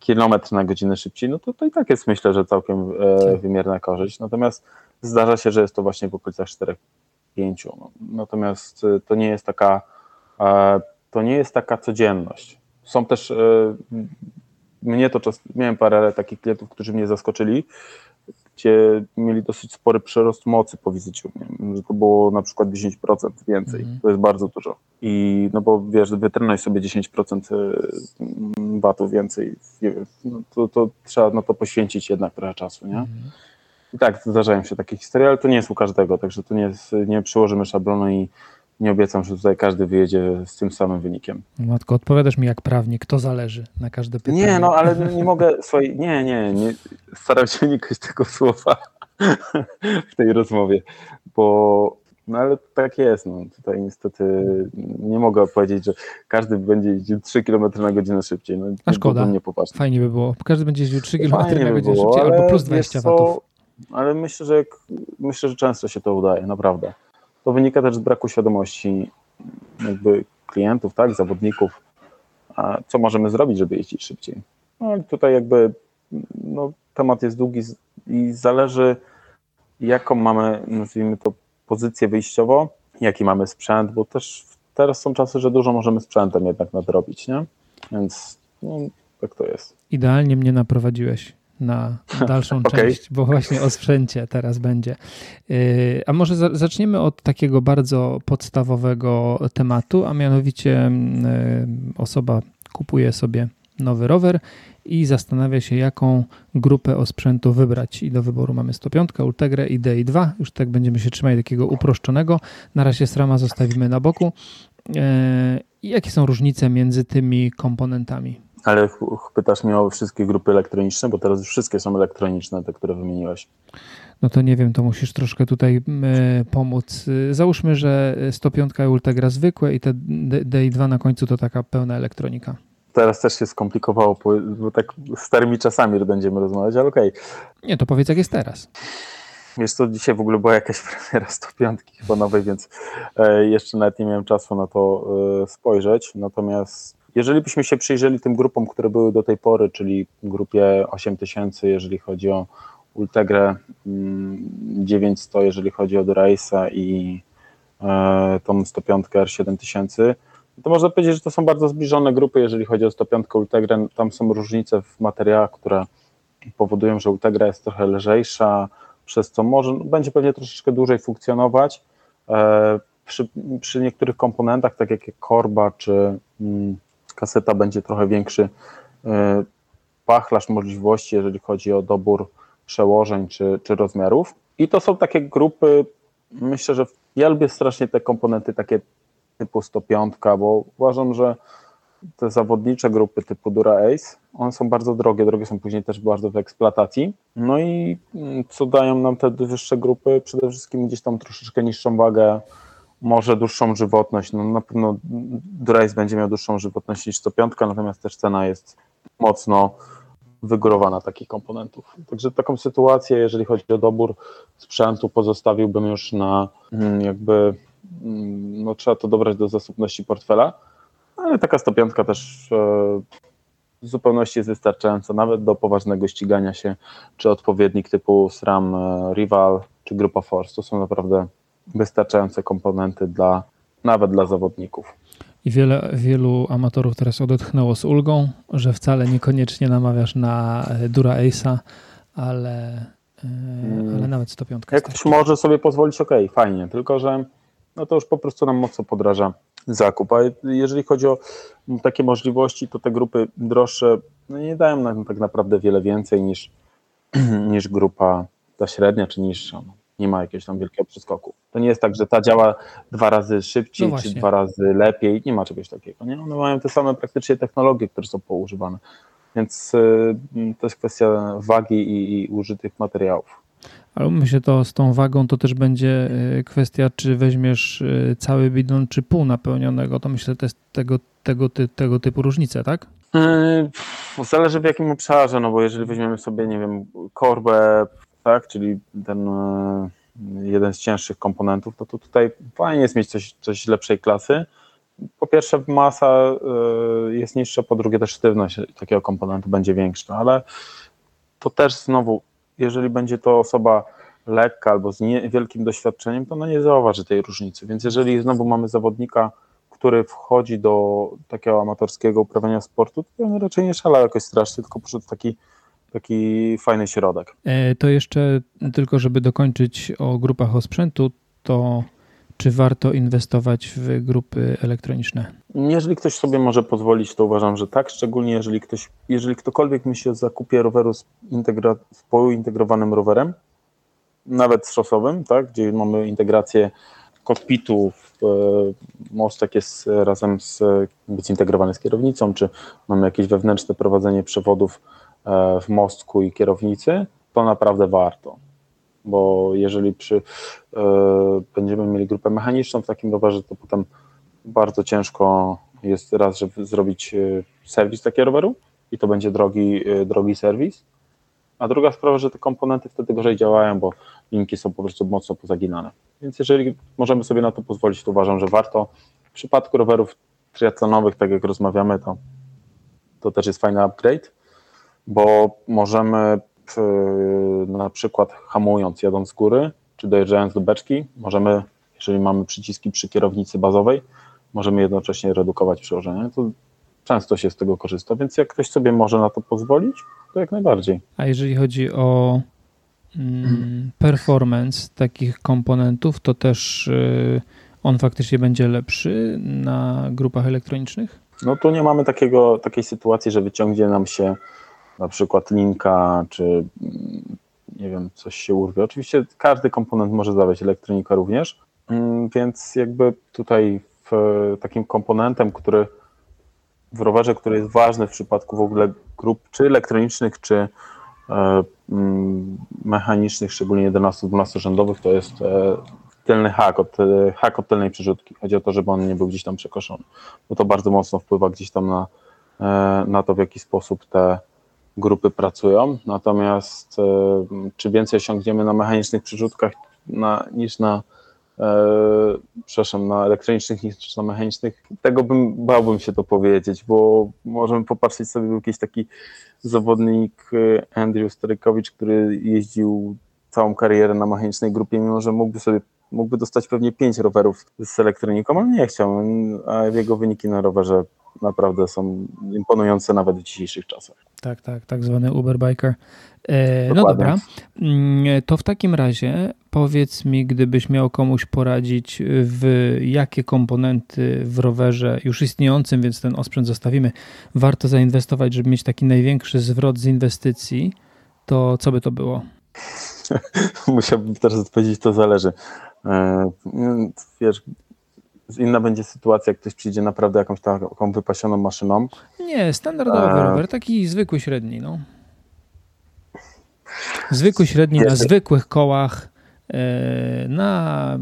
kilometr na godzinę szybciej, no to, to i tak jest myślę, że całkiem e, tak. wymierna korzyść. Natomiast zdarza się, że jest to właśnie w okolicach 4-5. No. Natomiast e, to nie jest taka e, to nie jest taka codzienność. Są też mnie to czas, miałem parę takich klientów, którzy mnie zaskoczyli, gdzie mieli dosyć spory przyrost mocy po wizycie że to było na przykład 10% więcej, mm. to jest bardzo dużo. I no bo wiesz, wytrenujesz sobie 10% y, watów więcej, no to, to trzeba na to poświęcić jednak trochę czasu, nie? Mm. I tak, zdarzają się takie historie, ale to nie jest u każdego, także to nie, jest, nie przyłożymy szablonu i nie obiecam, że tutaj każdy wyjedzie z tym samym wynikiem. Matko, odpowiadasz mi jak prawnik, to zależy na każde pytanie. Nie, no ale nie mogę, słuchaj, nie, nie, nie staram się unikać tego słowa w tej rozmowie, bo no ale tak jest, no tutaj niestety nie mogę powiedzieć, że każdy będzie jeździł 3 km na godzinę szybciej. No, A szkoda, nie fajnie by było, każdy będzie jeździł 3 km Fajnie na godzinę by było, szybciej albo plus 20 watów. Ale myślę, że myślę, że często się to udaje, naprawdę. To wynika też z braku świadomości jakby klientów, tak, zawodników, co możemy zrobić, żeby jeździć szybciej. No tutaj jakby no, temat jest długi i zależy jaką mamy, nazwijmy to, pozycję wyjściową, jaki mamy sprzęt, bo też teraz są czasy, że dużo możemy sprzętem jednak nadrobić, nie? Więc no, tak to jest. Idealnie mnie naprowadziłeś na [laughs] dalszą okay. część, bo właśnie o sprzęcie teraz będzie. Y, a może zaczniemy od takiego bardzo podstawowego tematu, a mianowicie y, osoba kupuje sobie nowy rower i zastanawia się, jaką grupę osprzętu wybrać. I do wyboru mamy 105, Ultegrę i DI2. Już tak będziemy się trzymać takiego uproszczonego. Na razie SRAMA zostawimy na boku. Y, I jakie są różnice między tymi komponentami? Ale pytasz mnie o wszystkie grupy elektroniczne, bo teraz już wszystkie są elektroniczne, te, które wymieniłeś. No to nie wiem, to musisz troszkę tutaj pomóc. Załóżmy, że 105 i Ultegra zwykłe i te DI2 na końcu to taka pełna elektronika. Teraz też się skomplikowało, bo tak starymi czasami będziemy rozmawiać, ale okej. Okay. Nie, to powiedz jak jest teraz. Wiesz co, dzisiaj w ogóle była jakaś [laughs] premiera 105 chyba nowej, więc e, jeszcze nawet nie miałem czasu na to e, spojrzeć. Natomiast jeżeli byśmy się przyjrzeli tym grupom, które były do tej pory, czyli grupie 8000, jeżeli chodzi o Ultegrę, 900, mm, jeżeli chodzi o Durace'a i e, tą 105 R7000, to można powiedzieć, że to są bardzo zbliżone grupy, jeżeli chodzi o 105 Ultegrę. Tam są różnice w materiałach, które powodują, że Ultegra jest trochę lżejsza, przez co może, będzie pewnie troszeczkę dłużej funkcjonować. E, przy, przy niektórych komponentach, tak jak korba czy mm, kaseta, będzie trochę większy e, pachlarz możliwości, jeżeli chodzi o dobór przełożeń czy, czy rozmiarów. I to są takie grupy, myślę, że ja lubię strasznie te komponenty takie typu 105, bo uważam, że te zawodnicze grupy typu Dura Ace, one są bardzo drogie, drogie są później też bardzo w eksploatacji. No i mm, co dają nam te wyższe grupy? Przede wszystkim gdzieś tam troszeczkę niższą wagę, może dłuższą żywotność. No na pewno Ace będzie miał dłuższą żywotność niż 105, natomiast też cena jest mocno wygórowana takich komponentów. Także taką sytuację, jeżeli chodzi o dobór sprzętu, pozostawiłbym już na mm, jakby, mm, no trzeba to dobrać do zasobności portfela, ale taka 105 też e, w zupełności jest wystarczająca, nawet do poważnego ścigania się, czy odpowiednik typu SRAM e, Rival, czy Grupa Force. To są naprawdę wystarczające komponenty dla, nawet dla zawodników. I wiele, wielu amatorów teraz odetchnęło z ulgą, że wcale niekoniecznie namawiasz na e, Dura Ace'a, ale, mm. ale nawet 105. Jak ktoś może sobie pozwolić, ok, fajnie, tylko że no to już po prostu nam mocno podraża zakup. A jeżeli chodzi o takie możliwości, to te grupy droższe no nie dają nam tak naprawdę wiele więcej niż, [clears throat] niż grupa ta średnia czy niższa. No, nie ma jakiegoś tam wielkiego przeskoku. To nie jest tak, że ta działa dwa razy szybciej no czy dwa razy lepiej. Nie ma czegoś takiego. Nie? One mają te same praktycznie technologie, które są poużywane. Więc y, to jest kwestia wagi i, i użytych materiałów. Ale myślę, to z tą wagą to też będzie y, kwestia, czy weźmiesz y, cały bidon, czy pół napełnionego. To myślę, to jest tego, tego, ty, tego typu różnice, tak? Zależy w jakim obszarze, no bo jeżeli weźmiemy sobie, nie wiem, korbę, tak, czyli ten yy, jeden z cięższych komponentów, to, to tutaj fajnie jest mieć coś, coś lepszej klasy. Po pierwsze masa yy, jest niższa, po drugie też sztywność takiego komponentu będzie większa, ale to też znowu jeżeli będzie to osoba lekka albo z niewielkim doświadczeniem, to no nie zauważy tej różnicy. Więc jeżeli znowu mamy zawodnika, który wchodzi do takiego amatorskiego uprawiania sportu, to on raczej nie szala jakoś strasznie, tylko poszedł taki taki fajny środek. E, to jeszcze tylko, żeby dokończyć o grupach osprzętu, to czy warto inwestować w grupy elektroniczne? Jeżeli ktoś sobie może pozwolić, to uważam, że tak, szczególnie jeżeli ktoś, jeżeli ktokolwiek myśli o zakupie roweru z, integra- z pointegrowanym rowerem, nawet szosowym, tak, gdzie mamy integrację kokpitu, e, mostek jest razem z, być zintegrowany z kierownicą, czy mamy jakieś wewnętrzne prowadzenie przewodów w mostku i kierownicy, to naprawdę warto bo jeżeli przy, e, będziemy mieli grupę mechaniczną w takim rowerze, to potem bardzo ciężko jest raz, żeby zrobić e, serwis takiego roweru i to będzie drogi, e, drogi serwis, a druga sprawa, że te komponenty wtedy gorzej działają, bo linki są po prostu mocno pozaginane. Więc jeżeli możemy sobie na to pozwolić, to uważam, że warto. W przypadku rowerów triatlonowych, tak jak rozmawiamy, to, to też jest fajny upgrade, bo możemy na przykład hamując, jadąc z góry, czy dojeżdżając do beczki, możemy, jeżeli mamy przyciski przy kierownicy bazowej, możemy jednocześnie redukować przełożenie. To często się z tego korzysta, więc jak ktoś sobie może na to pozwolić, to jak najbardziej. A jeżeli chodzi o mm, performance takich komponentów, to też y, on faktycznie będzie lepszy na grupach elektronicznych? No tu nie mamy takiego, takiej sytuacji, że wyciągnie nam się na przykład linka, czy nie wiem, coś się urwie. Oczywiście każdy komponent może zawiać elektronika również, mm, więc jakby tutaj takim komponentem, który w rowerze, który jest ważny w przypadku w ogóle grup czy elektronicznych, czy e, mm, mechanicznych, szczególnie 11-12 rzędowych, to jest e, tylny hak od, e, hak od tylnej przerzutki. Chodzi o to, żeby on nie był gdzieś tam przekoszony, bo to bardzo mocno wpływa gdzieś tam na, na to, w jaki sposób te grupy pracują. Natomiast czy więcej osiągniemy na mechanicznych przerzutkach na, niż na e, przepraszam, na elektronicznych niż na mechanicznych, tego bym, bałbym się to powiedzieć, bo możemy popatrzeć sobie, był jakiś taki zawodnik e, Andrew Storykowicz, który jeździł całą karierę na mechanicznej grupie, mimo że mógłby sobie mógłby dostać pewnie pięć rowerów z elektroniką, ale nie chciał, a jego wyniki na rowerze naprawdę są imponujące nawet w dzisiejszych czasach. Tak, tak, tak zwany Uber Biker. E, no dobra, mm, to w takim razie powiedz mi, gdybyś miał komuś poradzić, w jakie komponenty w rowerze już istniejącym, więc ten osprzęt zostawimy, warto zainwestować, żeby mieć taki największy zwrot z inwestycji, to co by to było? [laughs] Musiałbym teraz odpowiedzieć, to zależy. E, wiesz, inna będzie sytuacja, jak ktoś przyjdzie naprawdę jakąś taką wypasioną maszyną. Nie, standardowy e... rower, taki zwykły, średni, no. Zwykły, średni na zwykłych kołach, e, na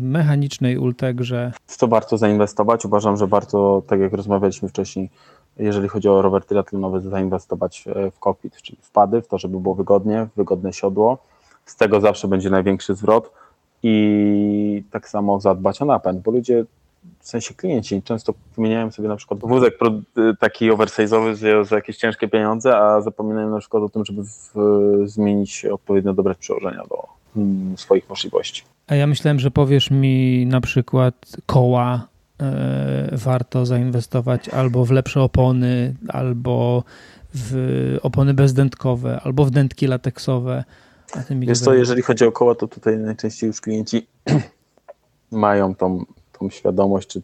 mechanicznej ultegrze. W to warto zainwestować. Uważam, że warto, tak jak rozmawialiśmy wcześniej, jeżeli chodzi o rower triatlonowy, zainwestować e, w kokpit, czyli w pady, w to, żeby było wygodnie, wygodne siodło. Z tego zawsze będzie największy zwrot i tak samo zadbać o napęd, bo ludzie, w sensie klienci, często wymieniają sobie na przykład wózek taki oversize'owy za jakieś ciężkie pieniądze, a zapominają na przykład o tym, żeby w, zmienić odpowiednio dobre przełożenia do hmm, swoich możliwości. A ja myślałem, że powiesz mi na przykład koła e, warto zainwestować albo w lepsze opony, albo w opony bezdętkowe, albo w dętki lateksowe. Wiesz co, jeżeli chodzi o koła, to tutaj najczęściej już klienci [clears throat] mają tą, tą świadomość, czy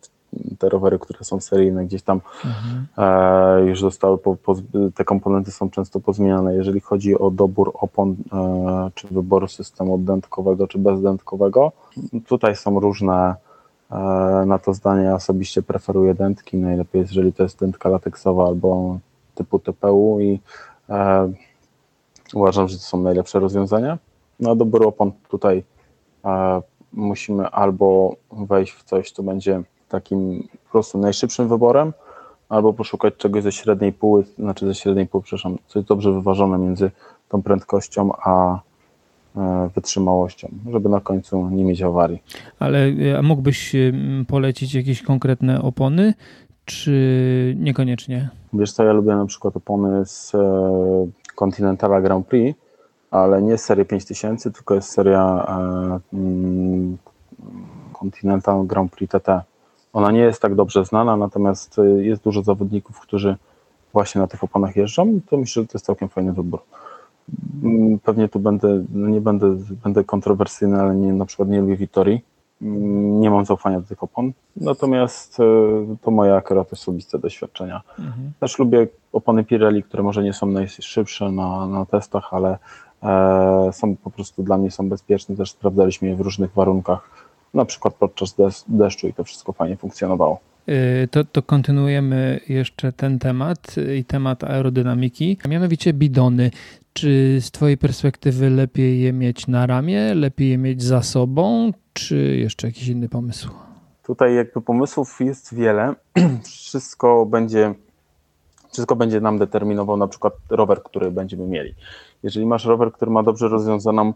te rowery, które są seryjne, gdzieś tam mhm. e, już zostały, po, po, te komponenty są często pozmieniane. Jeżeli chodzi o dobór opon, e, czy wybór systemu dętkowego, czy bezdętkowego, tutaj są różne e, na to zdanie. Ja osobiście preferuję dętki, najlepiej jeżeli to jest dętka lateksowa albo typu TPU i e, Uważam, że to są najlepsze rozwiązania. Na dobór opon tutaj e, musimy albo wejść w coś, co będzie takim po prostu najszybszym wyborem, albo poszukać czegoś ze średniej pół, znaczy ze średniej pół, przepraszam, co jest dobrze wyważone między tą prędkością a e, wytrzymałością, żeby na końcu nie mieć awarii. Ale a mógłbyś polecić jakieś konkretne opony, czy niekoniecznie? Wiesz co, ja lubię na przykład opony z e, Continentala Grand Prix, ale nie serii 5000, tylko jest seria e, mm, Continental Grand Prix TT. Ona nie jest tak dobrze znana, natomiast e, jest dużo zawodników, którzy właśnie na tych oponach jeżdżą. To myślę, że to jest całkiem fajny wybór. Mm, pewnie tu będę, no nie będę, będę kontrowersyjny, ale nie, na przykład nie lubię Vittori nie mam zaufania do tych opon. Natomiast e, to moje akurat osobiste doświadczenia. Mhm. Też lubię opony Pirelli, które może nie są najszybsze na, na testach, ale e, są po prostu dla mnie są bezpieczne. Też sprawdzaliśmy je w różnych warunkach, na przykład podczas deszczu i to wszystko fajnie funkcjonowało. E, to, to kontynuujemy jeszcze ten temat i temat aerodynamiki, a mianowicie bidony. Czy z Twojej perspektywy lepiej je mieć na ramię, lepiej je mieć za sobą, czy jeszcze jakiś inny pomysł? Tutaj jakby pomysłów jest wiele. [clears throat] Wszystko będzie, wszystko będzie nam determinował na przykład rower, który będziemy mieli. Jeżeli masz rower, który ma dobrze rozwiązaną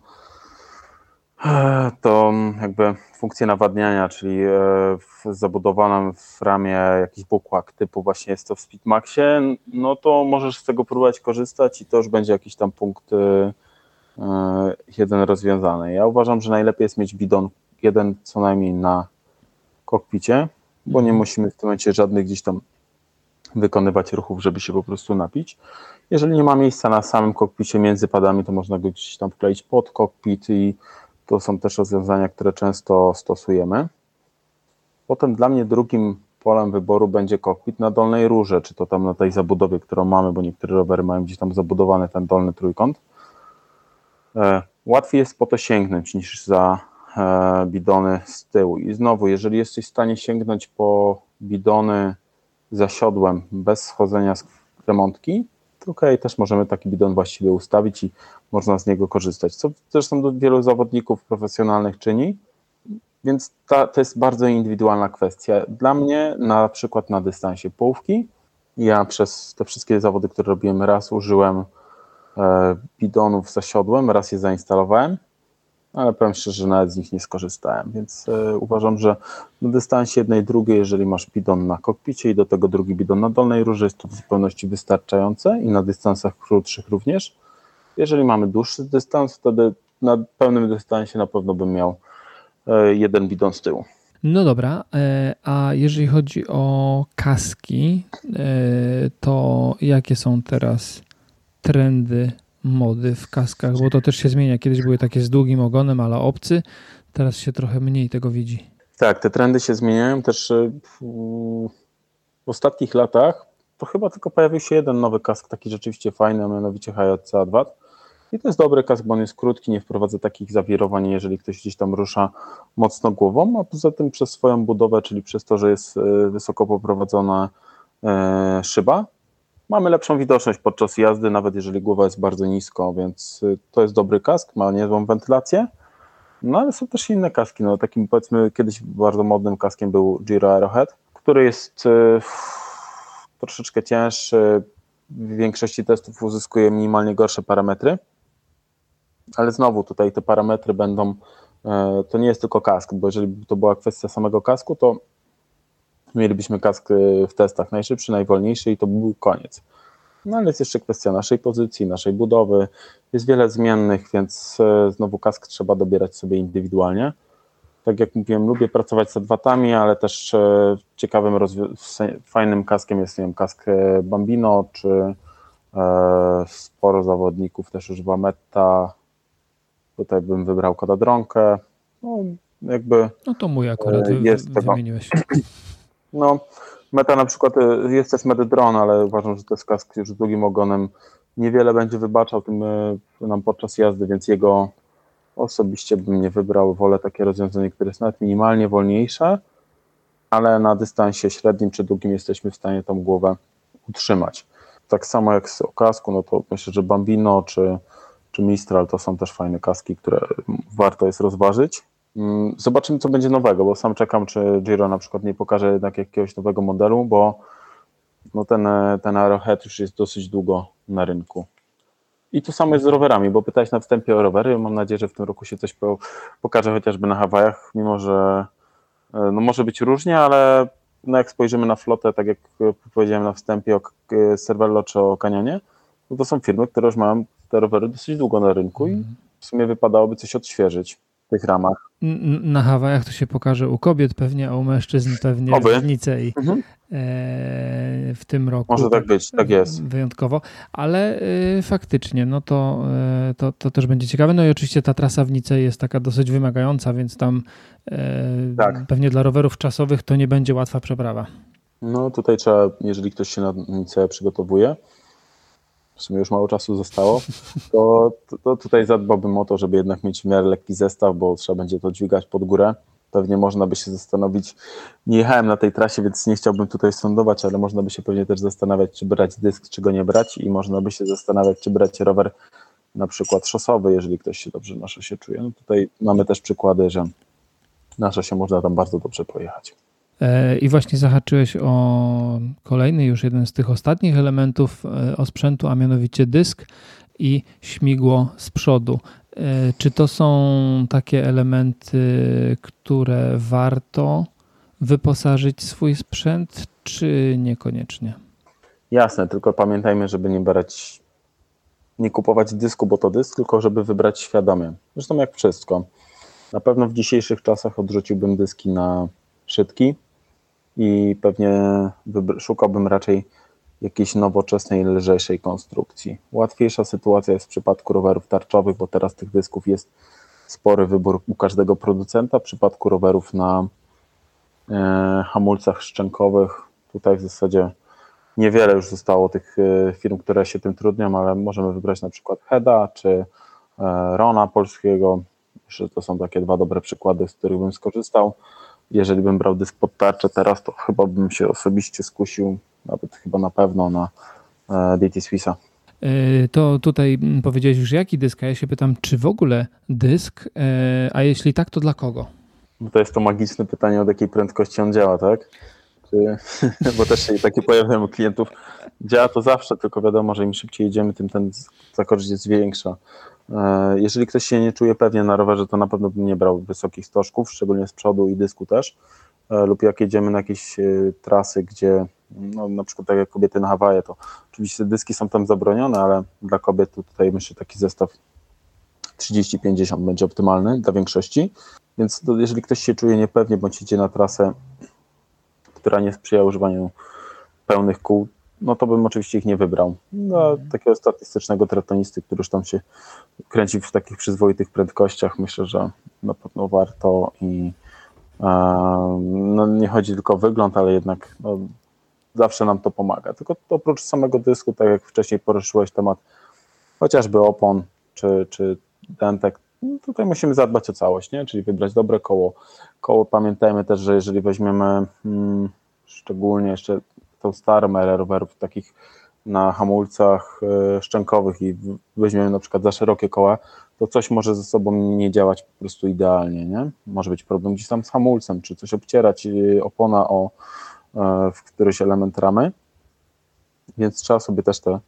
e, to jakby funkcję nawadniania, czyli e, zabudowaną w ramię jakiś bukłak typu właśnie jest to w Speedmaxie, no to możesz z tego próbować korzystać i to już będzie jakiś tam punkt e, jeden rozwiązany. Ja uważam, że najlepiej jest mieć bidon jeden co najmniej na kokpicie, bo nie mhm. musimy w tym momencie żadnych gdzieś tam wykonywać ruchów, żeby się po prostu napić. Jeżeli nie ma miejsca na samym kokpicie między padami, to można go gdzieś tam wkleić pod kokpit i to są też rozwiązania, które często stosujemy. Potem dla mnie drugim polem wyboru będzie kokpit na dolnej rurze, czy to tam na tej zabudowie, którą mamy, bo niektóre rowery mają gdzieś tam zabudowany ten dolny trójkąt. E, łatwiej jest po to sięgnąć niż za bidony z tyłu. I znowu, jeżeli jesteś w stanie sięgnąć po bidony zasiodłem bez schodzenia z remontki, to ok, też możemy taki bidon właściwie ustawić i można z niego korzystać, co zresztą wielu zawodników profesjonalnych czyni, więc ta, to jest bardzo indywidualna kwestia. Dla mnie na przykład na dystansie połówki, ja przez te wszystkie zawody, które robiłem, raz użyłem e, bidonów zasiodłem, raz je zainstalowałem, ale powiem szczerze, że nawet z nich nie skorzystałem, więc e, uważam, że na dystansie jednej, drugiej, jeżeli masz bidon na kokpicie i do tego drugi bidon na dolnej rurze, jest to w zupełności wystarczające i na dystansach krótszych również. Jeżeli mamy dłuższy dystans, wtedy na pełnym dystansie na pewno bym miał e, jeden bidon z tyłu. No dobra, e, a jeżeli chodzi o kaski, to jakie są teraz trendy mody w kaskach, bo to też się zmienia. Kiedyś były takie z długim ogonem, ale obcy, teraz się trochę mniej tego widzi. Tak, te trendy się zmieniają też e, w ostatnich latach. To chyba tylko pojawił się jeden nowy kask, taki rzeczywiście fajny, a mianowicie HJC A2. I to jest dobry kask, bo on jest krótki, nie wprowadza takich zawirowań, jeżeli ktoś gdzieś tam rusza mocno głową, a poza tym przez swoją budowę, czyli przez to, że jest e, wysoko poprowadzona e, szyba, mamy lepszą widoczność podczas jazdy, nawet jeżeli głowa jest bardzo nisko, więc y, to jest dobry kask, ma niezłą wentylację. No ale są też inne kaski. No, takim powiedzmy kiedyś bardzo modnym kaskiem był Giro Aerohead, który jest y, troszeczkę cięższy. W większości testów uzyskuje minimalnie gorsze parametry. Ale znowu tutaj te parametry będą, y, to nie jest tylko kask, bo jeżeli to była kwestia samego kasku, to mielibyśmy kask w testach najszybszy, najwolniejszy i to był koniec. No ale jest jeszcze kwestia naszej pozycji, naszej budowy. Jest wiele zmiennych, więc y, znowu kask trzeba dobierać sobie indywidualnie. Tak jak mówiłem, lubię pracować z adwatami, ale też y, ciekawym, fajnym kaskiem jest nie wiem, kask Bambino, czy e, sporo zawodników też używa Meta. Tutaj bym wybrał Kodadronkę. No, jakby no to mój akurat jest wymieniłeś. No, meta na przykład y, jest też Medydron, ale uważam, że to jest kask już z długim ogonem. Niewiele będzie wybaczał tym y, nam podczas jazdy, więc jego osobiście bym nie wybrał. Wolę takie rozwiązanie, które jest nawet minimalnie wolniejsze, ale na dystansie średnim czy długim jesteśmy w stanie tą głowę utrzymać. Tak samo jak z okasku, no to myślę, że Bambino czy, czy Mistral to są też fajne kaski, które warto jest rozważyć. Mm, zobaczymy, co będzie nowego, bo sam czekam, czy Giro na przykład nie pokaże jednak jakiegoś nowego modelu, bo no ten, ten Arrowhead już jest dosyć długo na rynku. I to samo jest z rowerami, bo pytałeś na wstępie o rowery. Mam nadzieję, że w tym roku się coś pokaże chociażby na Hawajach, mimo że e, no może być różnie, ale no jak spojrzymy na flotę, tak jak powiedziałem na wstępie o Cervelo czy o Canyonie, no to są firmy, które już mają te rowery dosyć długo na rynku i mhm. w sumie wypadałoby coś odświeżyć tych ramach. Na Hawajach to się pokaże u kobiet pewnie, a u mężczyzn pewnie Oby. w Nicei mhm. E, w tym roku. Może tak być, tak jest. Wyjątkowo, ale e, faktycznie, no to, e, to, to też będzie ciekawe. No i oczywiście ta trasa w Nicei jest taka dosyć wymagająca, więc tam tak. pewnie dla rowerów czasowych to nie będzie łatwa przeprawa. No tutaj trzeba, jeżeli ktoś się na Nicea przygotowuje, w sumie już mało czasu zostało, to, to, tutaj zadbałbym o to, żeby jednak mieć w miarę lekki zestaw, bo trzeba będzie to dźwigać pod górę. Pewnie można by się zastanowić, nie jechałem na tej trasie, więc nie chciałbym tutaj sądować, ale można by się pewnie też zastanawiać, czy brać dysk, czy go nie brać i można by się zastanawiać, czy brać rower na przykład szosowy, jeżeli ktoś się dobrze na szosie czuje. No tutaj mamy też przykłady, że na szosie można tam bardzo dobrze pojechać. E, I właśnie zahaczyłeś o kolejny, już jeden z tych ostatnich elementów e, osprzętu, a mianowicie dysk i śmigło z przodu. E, czy to są takie elementy, które warto wyposażyć swój sprzęt, czy niekoniecznie? Jasne, tylko pamiętajmy, żeby nie brać, nie kupować dysku, bo to dysk, tylko żeby wybrać świadomie. Zresztą jak wszystko. Na pewno w dzisiejszych czasach odrzuciłbym dyski na szytki, i pewnie szukałbym raczej jakiejś nowoczesnej, lżejszej konstrukcji. Łatwiejsza sytuacja jest w przypadku rowerów tarczowych, bo teraz tych dysków jest spory wybór u każdego producenta. W przypadku rowerów na e, hamulcach szczękowych, tutaj w zasadzie niewiele już zostało tych e, firm, które się tym trudnią, ale możemy wybrać na przykład Heda czy e, Rona polskiego. Myślę, że to są takie dwa dobre przykłady, z których bym skorzystał. Jeżeli bym brał dysk pod tarczę teraz, to chyba bym się osobiście skusił, nawet chyba na pewno na e, DT Swissa. E, to tutaj mm, powiedziałeś już jaki dysk, a ja się pytam, czy w ogóle dysk, e, a jeśli tak, to dla kogo? Bo to jest to magiczne pytanie, od jakiej prędkości on działa, tak? Czy, [laughs] bo też się takie pojawiają u klientów. Działa to zawsze, tylko wiadomo, że im szybciej jedziemy, tym ten zakorzyść jest większa. E, jeżeli ktoś się nie czuje pewnie na rowerze, to na pewno bym nie brał wysokich stożków, szczególnie z przodu i dysku też. E, lub jak jedziemy na jakieś e, trasy, gdzie no, na przykład tak jak kobiety na Hawaje, to oczywiście dyski są tam zabronione, ale dla kobiet tutaj myślę taki zestaw 30-50 będzie optymalny dla większości. Więc to, jeżeli ktoś się czuje niepewnie, bądź idzie na trasę, która nie sprzyja używaniu pełnych kół, no to bym oczywiście ich nie wybrał. No, takiego statystycznego tratonisty, który już tam się kręci w takich przyzwoitych prędkościach, myślę, że na pewno warto i e, no, nie chodzi tylko o wygląd, ale jednak no, zawsze nam to pomaga. Tylko oprócz samego dysku, tak jak wcześniej poruszyłeś temat chociażby opon czy, czy dentek, no, tutaj musimy zadbać o całość, nie? czyli wybrać dobre koło. Koło pamiętajmy też, że jeżeli weźmiemy hmm, szczególnie jeszcze tą starą erę rowerów takich na hamulcach e, szczękowych i weźmiemy na przykład za szerokie koła, to coś może ze sobą nie działać po prostu idealnie, nie? Może być problem gdzieś tam z hamulcem, czy coś obcierać e, opona o e, w któryś element ramy, więc trzeba sobie też te,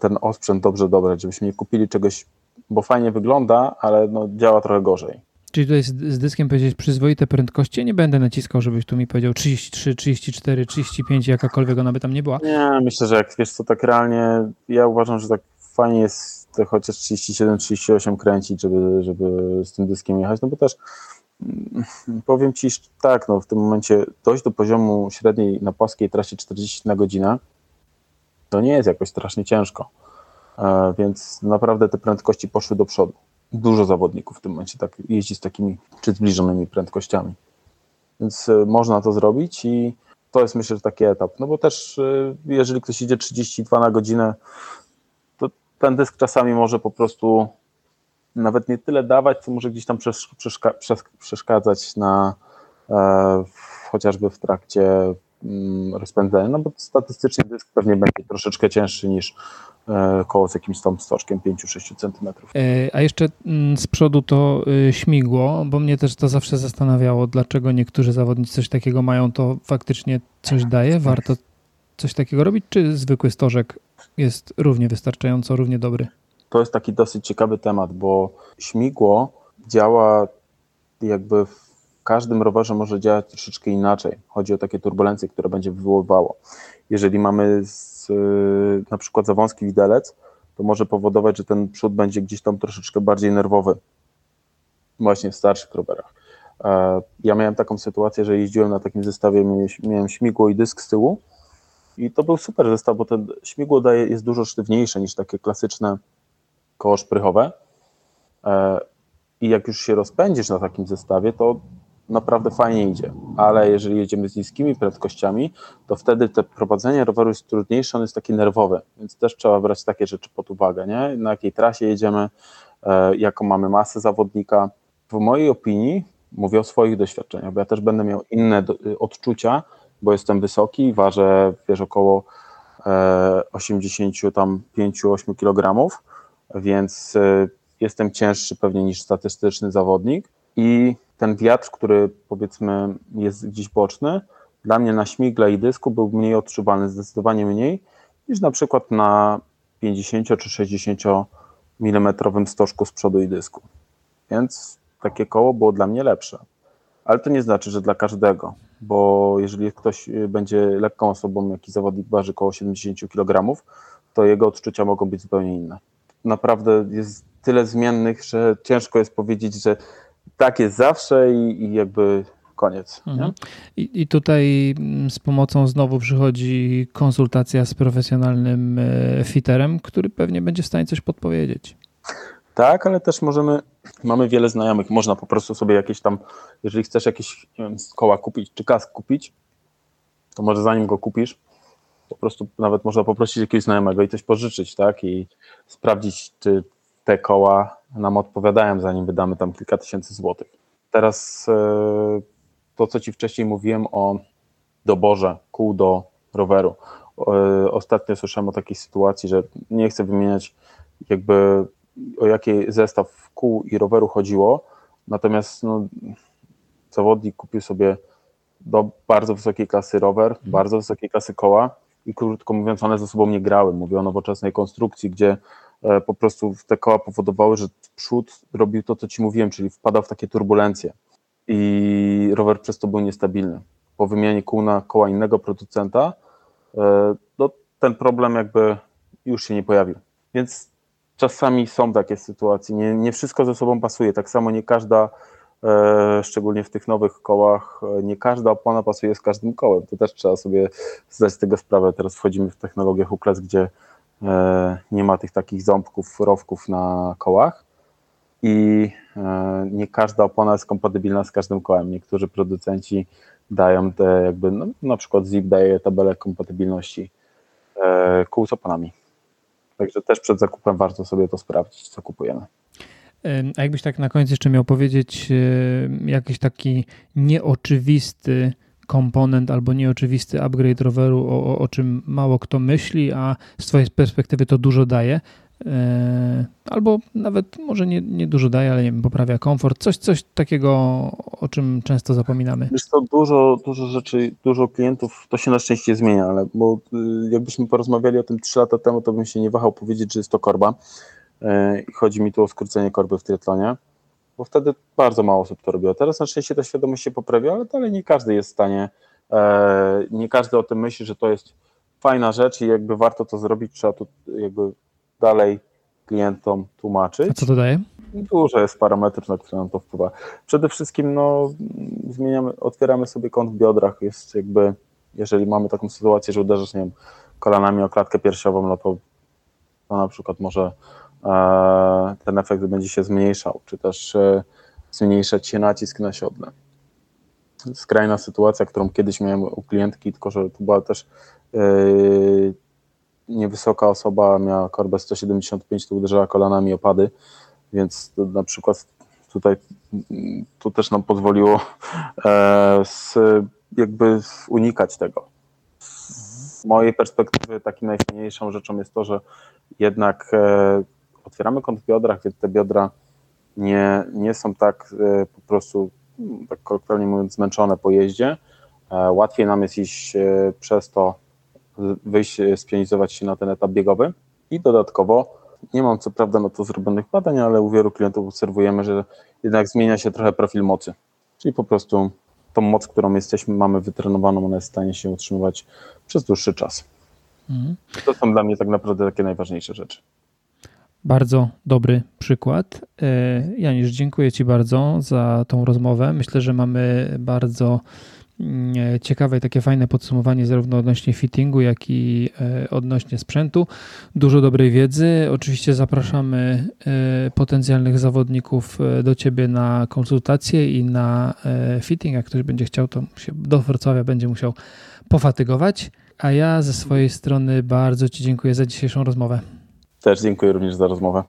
ten osprzęt dobrze dobrać, żebyśmy nie kupili czegoś, bo fajnie wygląda, ale no, działa trochę gorzej. Czyli tutaj z, dyskiem powiedzieć przyzwoite prędkości. Nie będę naciskał, żebyś tu mi powiedział 33, 34, 35, jakakolwiek ona by tam nie była. Nie, myślę, że jak wiesz co, tak realnie ja uważam, że tak fajnie jest to chociaż 37, 38 kręcić, żeby, żeby z tym dyskiem jechać, no bo też mm, powiem Ci tak, no w tym momencie dojść do poziomu średniej na płaskiej trasie 40 na godzinę to nie jest jakoś strasznie ciężko, e, więc naprawdę te prędkości poszły do przodu dużo zawodników w tym momencie tak jeździ z takimi czy zbliżonymi prędkościami. Więc e, można to zrobić i to jest myślę, że taki etap. No bo też e, jeżeli ktoś idzie 32 na godzinę, to ten dysk czasami może po prostu nawet nie tyle dawać, co może gdzieś tam przeszka przeszkadzać na e, chociażby w trakcie mm, rozpędzenia, no bo statystycznie dysk pewnie będzie troszeczkę cięższy niż E, koło z jakimś tam stożkiem 5-6 cm. A jeszcze mm, z przodu to y, śmigło, bo mnie też to zawsze zastanawiało, dlaczego niektórzy zawodnicy coś takiego mają, to faktycznie coś daje? Warto coś takiego robić, czy zwykły stożek jest równie wystarczająco, równie dobry? To jest taki dosyć ciekawy temat, bo śmigło działa jakby w każdym rowerze może działać troszeczkę inaczej. Chodzi o takie turbulencje, które będzie wywoływało. Jeżeli mamy z Y, na przykład za wąski widelec, to może powodować, że ten przód będzie gdzieś tam troszeczkę bardziej nerwowy, właśnie w starszych rowerach. E, ja miałem taką sytuację, że jeździłem na takim zestawie, miałem śmigło i dysk z tyłu i to był super zestaw, bo ten śmigło daje, jest dużo sztywniejsze niż takie klasyczne koło szprychowe e, i jak już się rozpędzisz na takim zestawie, to naprawdę fajnie idzie, ale jeżeli jedziemy z niskimi prędkościami, to wtedy te prowadzenie roweru jest trudniejsze, on jest taki nerwowy, więc też trzeba brać takie rzeczy pod uwagę, nie? na jakiej trasie jedziemy, e, jaką mamy masę zawodnika. W mojej opinii, mówię o swoich doświadczeniach, bo ja też będę miał inne do, odczucia, bo jestem wysoki, ważę wiesz, około e, 85-8 kg, więc e, jestem cięższy pewnie niż statystyczny zawodnik i ten wiatr, który powiedzmy jest gdzieś boczny, dla mnie na śmigle i dysku był mniej odczuwalny, zdecydowanie mniej, niż na przykład na 50 czy 60 mm stożku z przodu i dysku. Więc takie koło było dla mnie lepsze. Ale to nie znaczy, że dla każdego, bo jeżeli ktoś będzie lekką osobą, jaki zawodnik waży około 70 kg, to jego odczucia mogą być zupełnie inne. Naprawdę jest tyle zmiennych, że ciężko jest powiedzieć, że tak jest zawsze i, i jakby koniec. Mhm. I, I, tutaj mm, z pomocą znowu przychodzi konsultacja z profesjonalnym e, fiterem, który pewnie będzie w stanie coś podpowiedzieć. Tak, ale też możemy, mamy wiele znajomych, można po prostu sobie jakieś tam, jeżeli chcesz jakieś wiem, koła kupić, czy kask kupić, to może zanim go kupisz, po prostu nawet można poprosić jakiegoś znajomego i coś pożyczyć, tak, i sprawdzić, czy te koła nam odpowiadają, zanim wydamy tam kilka tysięcy złotych. Teraz e, to, co Ci wcześniej mówiłem o doborze kół do roweru. Ostatnio słyszałem o takiej sytuacji, że nie chcę wymieniać jakby o jaki zestaw kół i roweru chodziło, natomiast no, zawodnik kupił sobie do bardzo wysokiej klasy rower, mhm. bardzo wysokiej klasy koła i krótko mówiąc one ze sobą nie grały. Mówię o nowoczesnej konstrukcji, gdzie e, po prostu te koła powodowały, że przód robił to, co Ci mówiłem, czyli wpadał w takie turbulencje i rower przez to był niestabilny. Po wymianie kół na koła innego producenta e, no, ten problem jakby już się nie pojawił. Więc czasami są takie sytuacje. Nie, nie wszystko ze sobą pasuje. Tak samo nie każda, e, szczególnie w tych nowych kołach, e, nie każda opona pasuje z każdym kołem. To też trzeba sobie zdać z tego sprawę. Teraz wchodzimy w technologię hookless, gdzie e, nie ma tych takich ząbków, rowków na kołach i e, nie każda opona jest kompatybilna z każdym kołem. Niektórzy producenci dają te jakby, no, na przykład Zip daje tabelę kompatybilności e, kół z oponami. Także też przed zakupem warto sobie to sprawdzić, co kupujemy. A jakbyś tak na koniec jeszcze miał powiedzieć jakiś taki nieoczywisty komponent albo nieoczywisty upgrade roweru, o, o czym mało kto myśli, a z Twojej perspektywy to dużo daje, E, albo nawet może nie, nie dużo daje, ale nie wiem, poprawia komfort, coś, coś takiego, o czym często zapominamy. Wiesz to dużo, dużo rzeczy, dużo klientów, to się na szczęście zmienia, ale bo y, jakbyśmy porozmawiali o tym 3 lata temu, to bym się nie wahał powiedzieć, że jest to korba. E, chodzi mi tu o skrócenie korby w triatlonie, bo wtedy bardzo mało osób to robiło. Teraz na szczęście ta świadomość się poprawia, ale dalej nie każdy jest w stanie, e, nie każdy o tym myśli, że to jest fajna rzecz i jakby warto to zrobić, trzeba tu jakby dalej klientom tłumaczyć. A co to daje? Dużo jest parametrów, na które nam to wpływa. Przede wszystkim no, zmieniamy, otwieramy sobie kąt w biodrach. Jest jakby, jeżeli mamy taką sytuację, że uderzysz nie wiem, kolanami o klatkę piersiową, no to, to na przykład może ten efekt będzie się zmniejszał, czy też e, zmniejszać się nacisk na siodle. Skrajna sytuacja, którą kiedyś miałem u klientki, tylko że to była też e, niewysoka osoba miała korbę 175, to uderzała kolanami opady, więc na przykład tutaj to też nam pozwoliło e, z, jakby unikać tego. Z mojej perspektywy takim najfajniejszą rzeczą jest to, że jednak otwieramy kąt w biodrach, więc te biodra nie, nie są tak e, po prostu, tak kolokwialnie mówiąc, zmęczone po jeździe. Łatwiej nam jest iść przez to wyjść, spionizować się na ten etap biegowy i dodatkowo nie mam co prawda na to zrobionych badań, ale u wielu klientów obserwujemy, że jednak zmienia się trochę profil mocy, czyli po prostu tą moc, którą jesteśmy, mamy wytrenowaną, ona jest w stanie się utrzymywać przez dłuższy czas. Mhm. To są dla mnie tak naprawdę takie najważniejsze rzeczy. Bardzo dobry przykład. E, Janisz, dziękuję Ci bardzo za tą rozmowę. Myślę, że mamy bardzo E, ciekawe i takie fajne podsumowanie zarówno odnośnie fittingu, jak i e, odnośnie sprzętu. Dużo dobrej wiedzy. Oczywiście zapraszamy potencjalnych zawodników do Ciebie na konsultacje i na fitting. Jak ktoś będzie chciał, to się do Wrocławia będzie musiał pofatygować. A ja ze swojej strony bardzo Ci dziękuję za dzisiejszą rozmowę. Też dziękuję również za rozmowę.